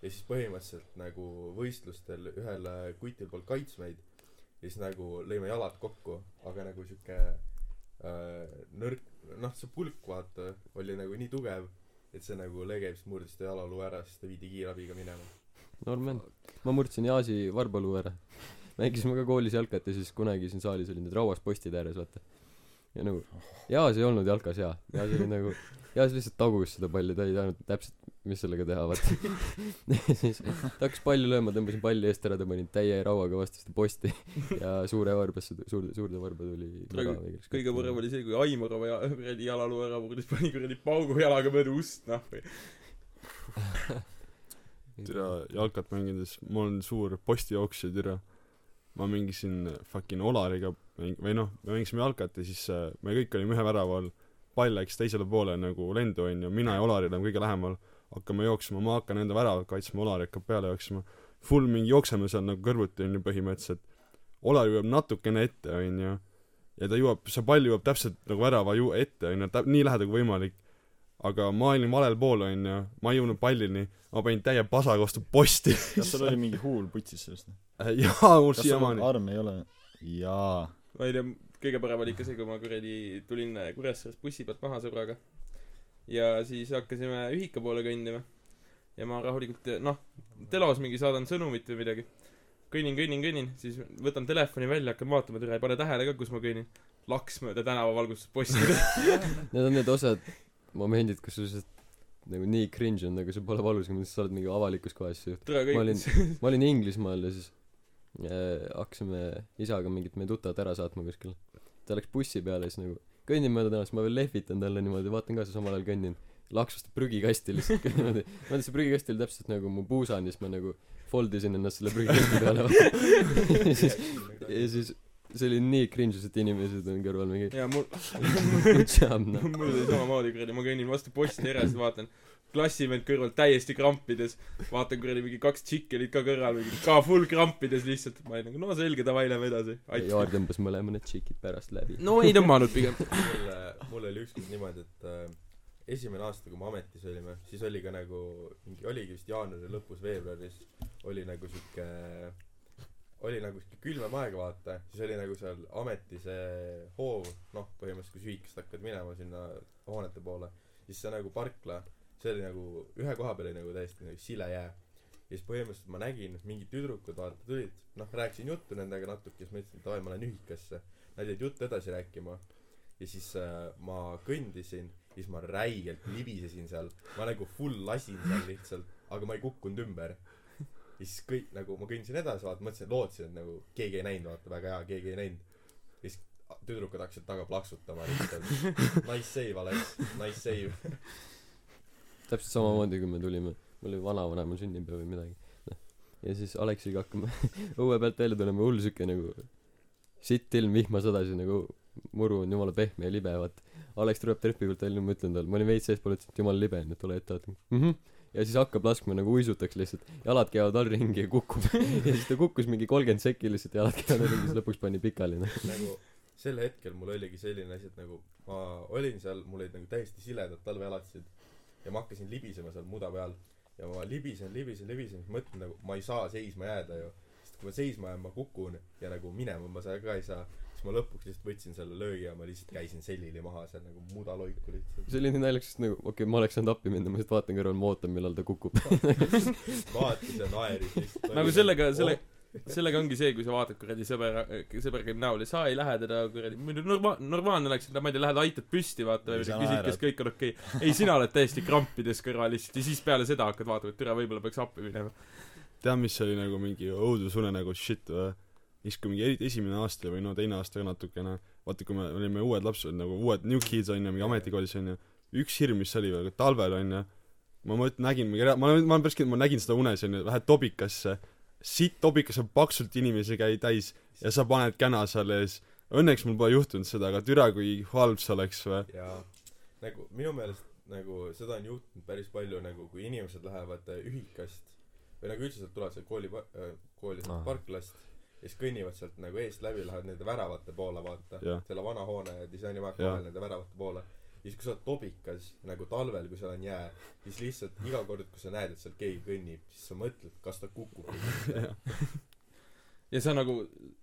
Ja siis põhimõtteliselt nagu võistlustel ühel kutil polnud kaitsmeid ja siis nagu lõime jalad kokku aga nagu siuke äh, nõrk noh see pulk vaata oli nagu nii tugev et see nagu lege vist murdis ta jalaluu ära siis ta viidi kiirabiga minema. Norm on. Ma murdsin Jaasi varbaluu ära mängisime ka koolis jalkat ja siis kunagi siin saalis olid need rauas postid ääres vaata. Ja nagu Jaas ei olnud jalkas hea Jaas oli nagu Jaas lihtsalt tagus seda palli ta ei teadnud täpselt mis sellega teha vaata. Siis ta hakkas palli lööma tõmbasin palli eest ära tõmbasin täie rauaga vastu seda posti ja suure varbasse suurde suurde varba tuli Praegu kõige põrem oli see kui Aimorova ja- kuradi jalaluu ära murdis pani kuradi paugu jalaga mööda ust või türa jalkat mängides ma olen suur postijooksja türa ma mängisin fucking Olariga või noh me mängisime jalkat ja siis äh, me kõik olime ühe värava all pall läks teisele poole nagu lendu onju mina ja Olari oleme kõige lähemal hakkame jooksma ma hakkan enda väravat kaitsma Olari hakkab peale jooksma full mingi jookseme seal nagu kõrvuti onju põhimõtteliselt. Olari jõuab natukene ette onju ja ta jõuab see pall jõuab täpselt nagu värava ju ette onju nii lähedal kui võimalik aga ma olin valel pool onju. Ma ei jõudnud pallini. Ma panin täie pasaga vastu posti. Kas sul oli mingi huul putsis sellest? Või? jaa mul siiamaani. arm ei ole? Jaa. Ma ei tea kõige parem oli ikka see kui ma kuradi tulin Kuressaarest bussi pealt maha sõbraga. Ja siis hakkasime ühika poole kõndima. Ja ma rahulikult noh telos mingi saadan sõnumit või midagi. Kõnnin kõnnin kõnnin. Siis võtan telefoni välja hakkan vaatama türa ei pane tähele ka kus ma kõnnin. Laks mööda tänavavalgustusposti Need on need osad momendid kus sul lihtsalt nagu nii cringe on nagu see pole valus kui sa oled mingi avalikus kohas ju türa ma olin ma olin Inglismaal ja siis äh, hakkasime isaga mingit meie tuttavat ära saatma kuskil. Ta läks bussi peale ja siis nagu kõnnin mööda tänavast ma veel lehvitan talle niimoodi vaatan ka siis samal ajal kõnnin. Laksustab prügikasti lihtsalt niimoodi. Ma mõtlen see prügikast oli täpselt nagu mu puusani siis ma nagu fold isin ennast selle prügikasti peale. Ja siis ja siis see oli nii cringe sest inimesed on kõrval mingi ja mul mul oli samamoodi kuradi ma kõnnin vastu posti järjest vaatan klassivend kõrval täiesti krampides vaatan kuradi mingi kaks tšikki olid ka kõrval mingi ka full krampides lihtsalt. Ma olin nagu no selge davai lähme edasi. Jaar tõmbas mõlema need tšikid pärast läbi. No ei tõmmanud pigem. Mul mul oli ükskord niimoodi et äh, esimene aasta kui me ametis olime siis oli ka nagu mingi oligi vist jaanuari lõpus veebruaris oli nagu siuke oli nagu siuke külmem aeg vaata. Siis oli nagu seal ameti see hoov noh põhimõtteliselt kui sa ühikast hakkad minema sinna hoonete poole siis see nagu parkla see oli nagu ühe koha peal oli nagu täiesti nagu sile jää. Ja siis põhimõtteliselt ma nägin mingid tüdrukud vaata tulid noh rääkisin juttu nendega natuke siis ma ütlesin et davai ma lähen ühikasse. Nad jäid juttu edasi rääkima. Ja siis äh, ma kõndisin siis ma räigelt libisesin seal. Ma nagu full lasin seal lihtsalt aga ma ei kukkunud ümber ja siis kõik nagu ma kõndisin edasi vaata mõtlesin lootsin et nagu keegi ei näinud vaata väga hea keegi ei näinud. Ja siis tüdrukud hakkasid taga plaksutama lihtsalt nice save Alex nice save. Täpselt samamoodi kui me tulime mul oli vanavanemal sünnipäev või midagi. Noh ja siis Aleksiga hakkame õue pealt välja tulema hull siuke nagu sitt ilm vihma sadasi nagu muru on jumala pehme ja libe vaat. Aleks tuleb trepi pealt välja ma ütlen talle ma olin veits eespool ütlesin et jumala libe on et tule ette vaata. Mhmh ja siis hakkab laskma nagu uisutaks lihtsalt. Jalad käivad all ringi ja kukub. Ja siis ta kukkus mingi kolmkümmend sekki lihtsalt jalad käivad all ringi siis lõpuks pani pikali noh. Nagu sel hetkel mul oligi selline asi et nagu ma olin seal mul olid nagu täiesti siledad talveelatised ja ma hakkasin libisema seal muda peal. Ja ma libisen libisen libisen siis mõtlen nagu ma ei saa seisma jääda ju. Sest kui ma seisma jään ma kukun ja nagu minema ma seal ka ei saa siis ma lõpuks lihtsalt võtsin selle löögi ja ma lihtsalt käisin selili maha seal nagu mudaloiku lihtsalt see oli nii naljakas sest nagu okei okay, ma oleks saanud appi minna ma lihtsalt vaatan kõrval ma ootan millal ta kukub. Vaatas ja naeris lihtsalt. Nagu sellega selle sellega ongi see kui sa vaatad kuradi sõber sõber käib näol ja sa ei lähe teda kuradi muidu norma- normaalne oleks et ma ei tea lähed aitad püsti vaata küsid kas kõik on okei. Okay. ei sina oled täiesti krampides kõrval lihtsalt ja siis peale seda hakkad vaatama et türa võib-olla peaks appi minema. Tead mis oli nagu mingi õudusunenägu shit või siis kui mingi eri- esimene aasta või no teine aasta ka natukene vaata kui me olime uued lapsed nagu uued new kids onju mingi ametikoolis onju üks hirm mis oli veel talvel onju ma mõt- nägin mingi rea- ma olen ma olen päris kindel ma nägin seda unes onju lähed tobikasse sitt tobikas on paksult inimesi käi täis ja sa paned käna seal ees. Õnneks mul pole juhtunud seda aga türa kui halb see oleks või? Ja nagu minu meelest nagu seda on juhtunud päris palju nagu kui inimesed lähevad äh, ühikast või nagu üldse sealt tulevad sealt kooli äh, kooli sealt parklast ja siis kõnnivad sealt nagu eest läbi lähevad nende väravate poole vaata. Selle vana hoone ja disainimaja vahel nende väravate poole. Ja siis kui sa oled tobikas nagu talvel kui seal on jää siis lihtsalt iga kord kui sa näed et seal keegi kõnnib siis sa mõtled kas ta kukub ja sa nagu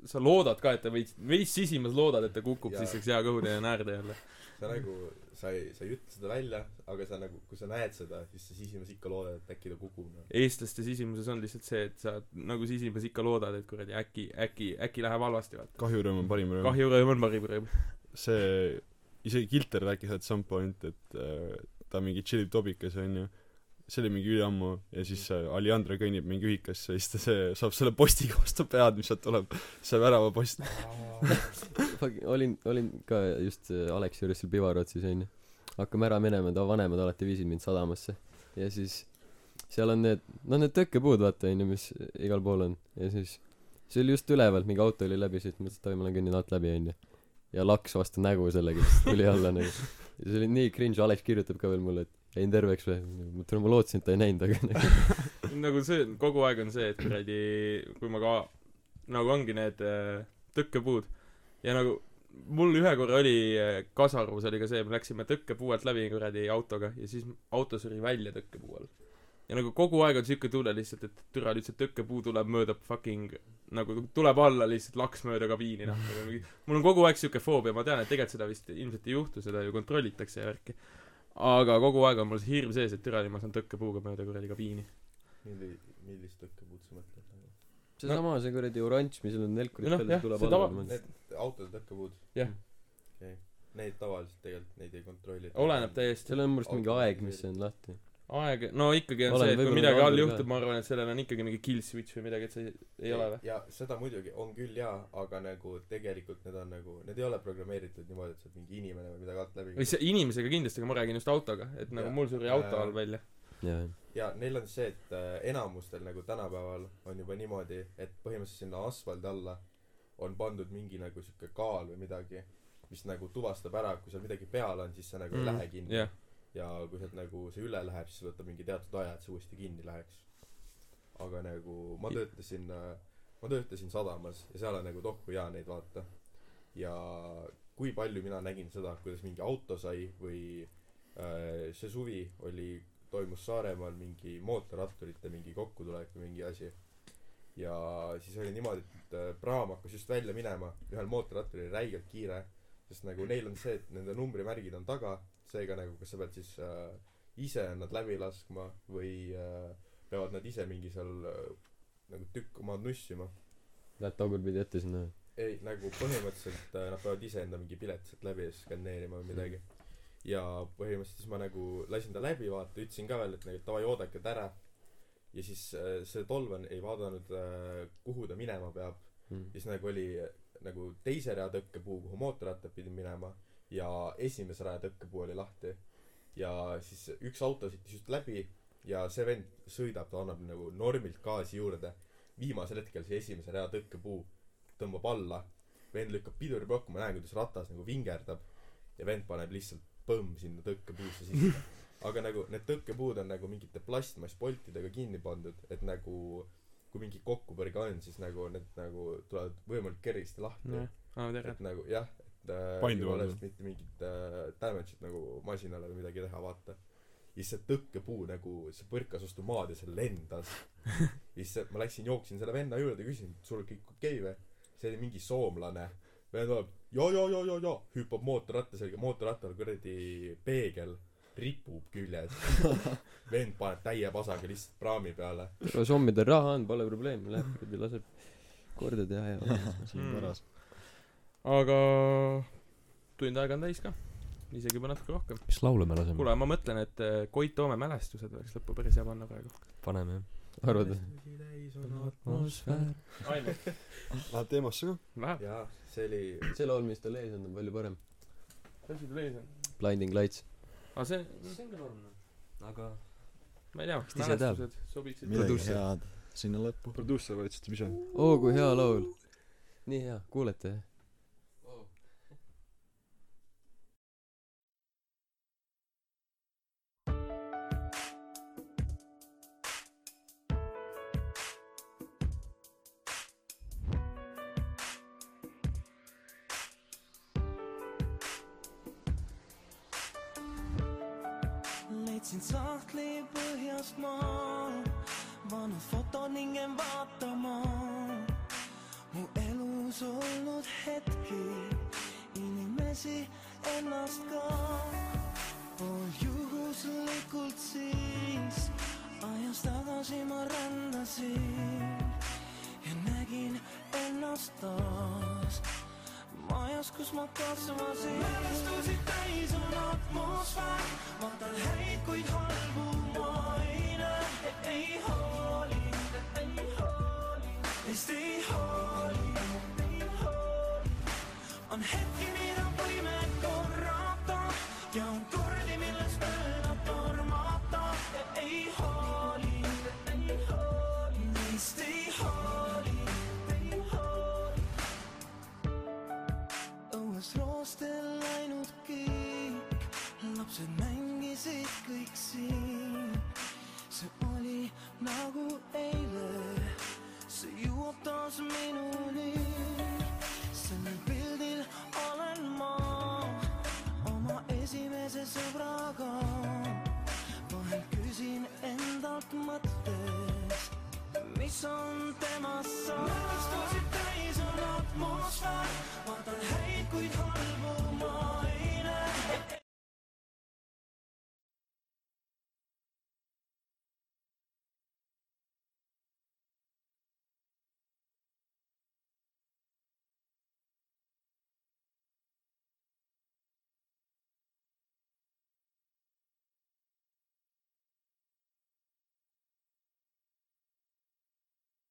sa loodad ka et ta veits veits sisimas loodad et ta kukub Jaa. siis saaks hea kõhutäie naerda jälle. Sa nagu sa ei sa ei ütle seda välja aga sa nagu kui sa näed seda siis sa sisimas ikka loodad et äkki ta kukub noh. Eestlaste sisimuses on lihtsalt see et sa nagu sisimas ikka loodad et kuradi äkki äkki äkki läheb halvasti vaata. Kahjurõõm on parim rõõm. Kahjurõõm on parim rõõm. See isegi Kilter rääkis at some point et äh, ta mingi tšillib tobikas onju see oli mingi üliammu ja siis äh, Alejandro kõnnib mingi ühikasse ja siis ta see saab selle postiga vastu pead mis sealt tuleb. See väravapost olin olin ka just Aleksi juures seal Pivarotsis onju. Hakkame ära minema ta vanemad alati viisid mind sadamasse. Ja siis seal on need noh need tõkkepuud vaata onju mis igal pool on. Ja siis see oli just üleval mingi auto oli läbi sõitnud mõtlesin et oi ma lähen kõnnin alt läbi onju. Ja laks vastu nägu sellega siis tuli alla nagu. Ja see oli nii cringe Alex kirjutab ka veel mulle et jäin terveks või? Ma ütlen ma lootsin et ta ei näinud aga nagu see kogu aeg on see et kuradi kui ma ka nagu ongi need äh, tõkkepuud. Ja nagu mul ühe korra oli äh, Kasarus oli ka see me läksime tõkkepuu alt läbi kuradi autoga ja siis auto suri välja tõkkepuu all. Ja nagu kogu aeg on siuke tunne lihtsalt et türa see tõkkepuu tuleb mööda fucking nagu tuleb alla lihtsalt laks mööda kabiini noh nagu mul on kogu aeg siuke foobia ma tean et tegelikult seda vist ilmselt ei juhtu seda ju kontrollitakse ja värki aga kogu aeg on mul see hirm sees et türa ma saan tõkkepuuga mööda kuradi kabiini. Milli- millist tõkkepuud sa mõtled nagu? Seesama see kuradi oranž mis on nelkurid Noh, peal tuleb alla need autode tõkkepuud? Jah. okei. Neid tavaliselt tegelikult neid ei kontrolli. Oleneb täiesti. Seal on minu arust mingi aeg mis on lahti aeg no ikkagi on Oleneb see et kui midagi all juhtub ma arvan et sellel on ikkagi mingi kill switch või midagi et see ei ole või? Ja seda muidugi on küll jaa aga nagu tegelikult need on nagu need ei ole programmeeritud niimoodi et sealt mingi inimene või midagi alt läbi või see inimesega kindlasti aga ma räägin just autoga et nagu Jah. mul suri auto all välja. Jaa. Ja neil on see et äh, enamustel nagu tänapäeval on juba niimoodi et põhimõtteliselt sinna asfaldi alla on pandud mingi nagu sihuke kaal või midagi mis nagu tuvastab ära kui seal midagi peal on siis see nagu ei Mm, lähe kinni. Jah ja kui sealt nagu see üle läheb siis võtab mingi teatud aja et see uuesti kinni läheks. Aga nagu ma töötasin äh, ma töötasin sadamas ja seal on nagu tohku hea neid vaata. Ja kui palju mina nägin seda kuidas mingi auto sai või äh, see suvi oli toimus Saaremaal mingi mootorratturite mingi kokkutulek või mingi asi. Ja siis oli niimoodi et äh, praam hakkas just välja minema ühel mootorratturil oli räigelt kiire sest nagu neil on see et nende numbrimärgid on taga seega nagu kas sa pead siis äh, ise nad läbi laskma või äh, peavad nad ise mingi seal äh, nagu tükk maad nussima? Lähed tagurpidi ette sinna ei nagu põhimõtteliselt äh, nad peavad ise enda mingi pilet sealt läbi skaneerima või midagi. Ja põhimõtteliselt siis ma nagu lasin ta läbi vaata ütlesin ka veel et nagu davai oodake ta ära. Ja siis äh, see tolvan ei vaadanud äh, kuhu ta minema peab. Mm. siis nagu oli nagu teise rea tõkkepuu kuhu mootorrattad pidid minema ja esimese raja tõkkepuu oli lahti. Ja siis üks auto sõitis just läbi ja see vend sõidab ta annab nagu normilt gaasi juurde. Viimasel hetkel see esimese rea tõkkepuu tõmbab alla. Vend lükkab piduri plokku ma näen kuidas ratas nagu vingerdab. Ja vend paneb lihtsalt põmm sinna tõkkepuusse sisse. Aga nagu need tõkkepuud on nagu mingite plastmasspoltidega kinni pandud et nagu kui mingi kokkupõrge on siis nagu need nagu tulevad võimalikult kergesti lahti. Et nagu jah et äh, mitte mingit äh, damage'it nagu masinale või midagi teha vaata. Ja siis see tõkkepuu nagu see põrkas vastu maad ja see lendas. Ja siis see- ma läksin jooksin selle venna juurde küsisin sul kõik okei okay, või? See oli mingi soomlane. Vend tuleb ja ja ja ja ja hüppab mootorratta selga mootorrattal kuradi peegel ripub küljes. Vend paneb täie pasaga lihtsalt praami peale. Aga sommidel raha on pole probleemi läheb kuradi laseb korda teha ja siin Mm. Aga tund aega on täis ka. Isegi juba natuke rohkem. Mis laulu me laseme? Kuule ma mõtlen et äh, Koit Toome mälestused võiks lõppu päris hea panna praegu. Paneme jah. Arvad Läheb teemasse ka? Läheb. Jaa see oli see laul mis tal ees on on palju parem. Mis asi tal ees on? Blinding Lights. Aga see see on küll oluline aga ma ei tea teab? mälestused sobiksid? Midagi head sinna lõppu. Produusser võtsite ise oo kui hea laul. Nii hea kuulete jah jäin vaatama mu elus olnud hetki inimesi ennast ka pool juhuslikult siis ajas tagasi ma rändasin ja nägin ennast taas. Majas, kus ma kasvasin. Mälestusi täis on atmosfäär vaatan häid, kuid halbu ma ei näe ei hooli, Stay holy, stay holy. On hetki, mida võime korrata Ja on kordi, millest mööda tormata. Ja ei hooli, ei hooli Neist ei hooli, ei hooli Õues roostel läinud kõik Lapsed mängisid kõik siin. See oli nagu eile see jõuab taas minuni. sellel pildil olen ma oma esimese sõbraga. vahel küsin endalt mõttes, mis on temast saanud. mälestused täis on atmosfäär, vaatan häid, kuid halbu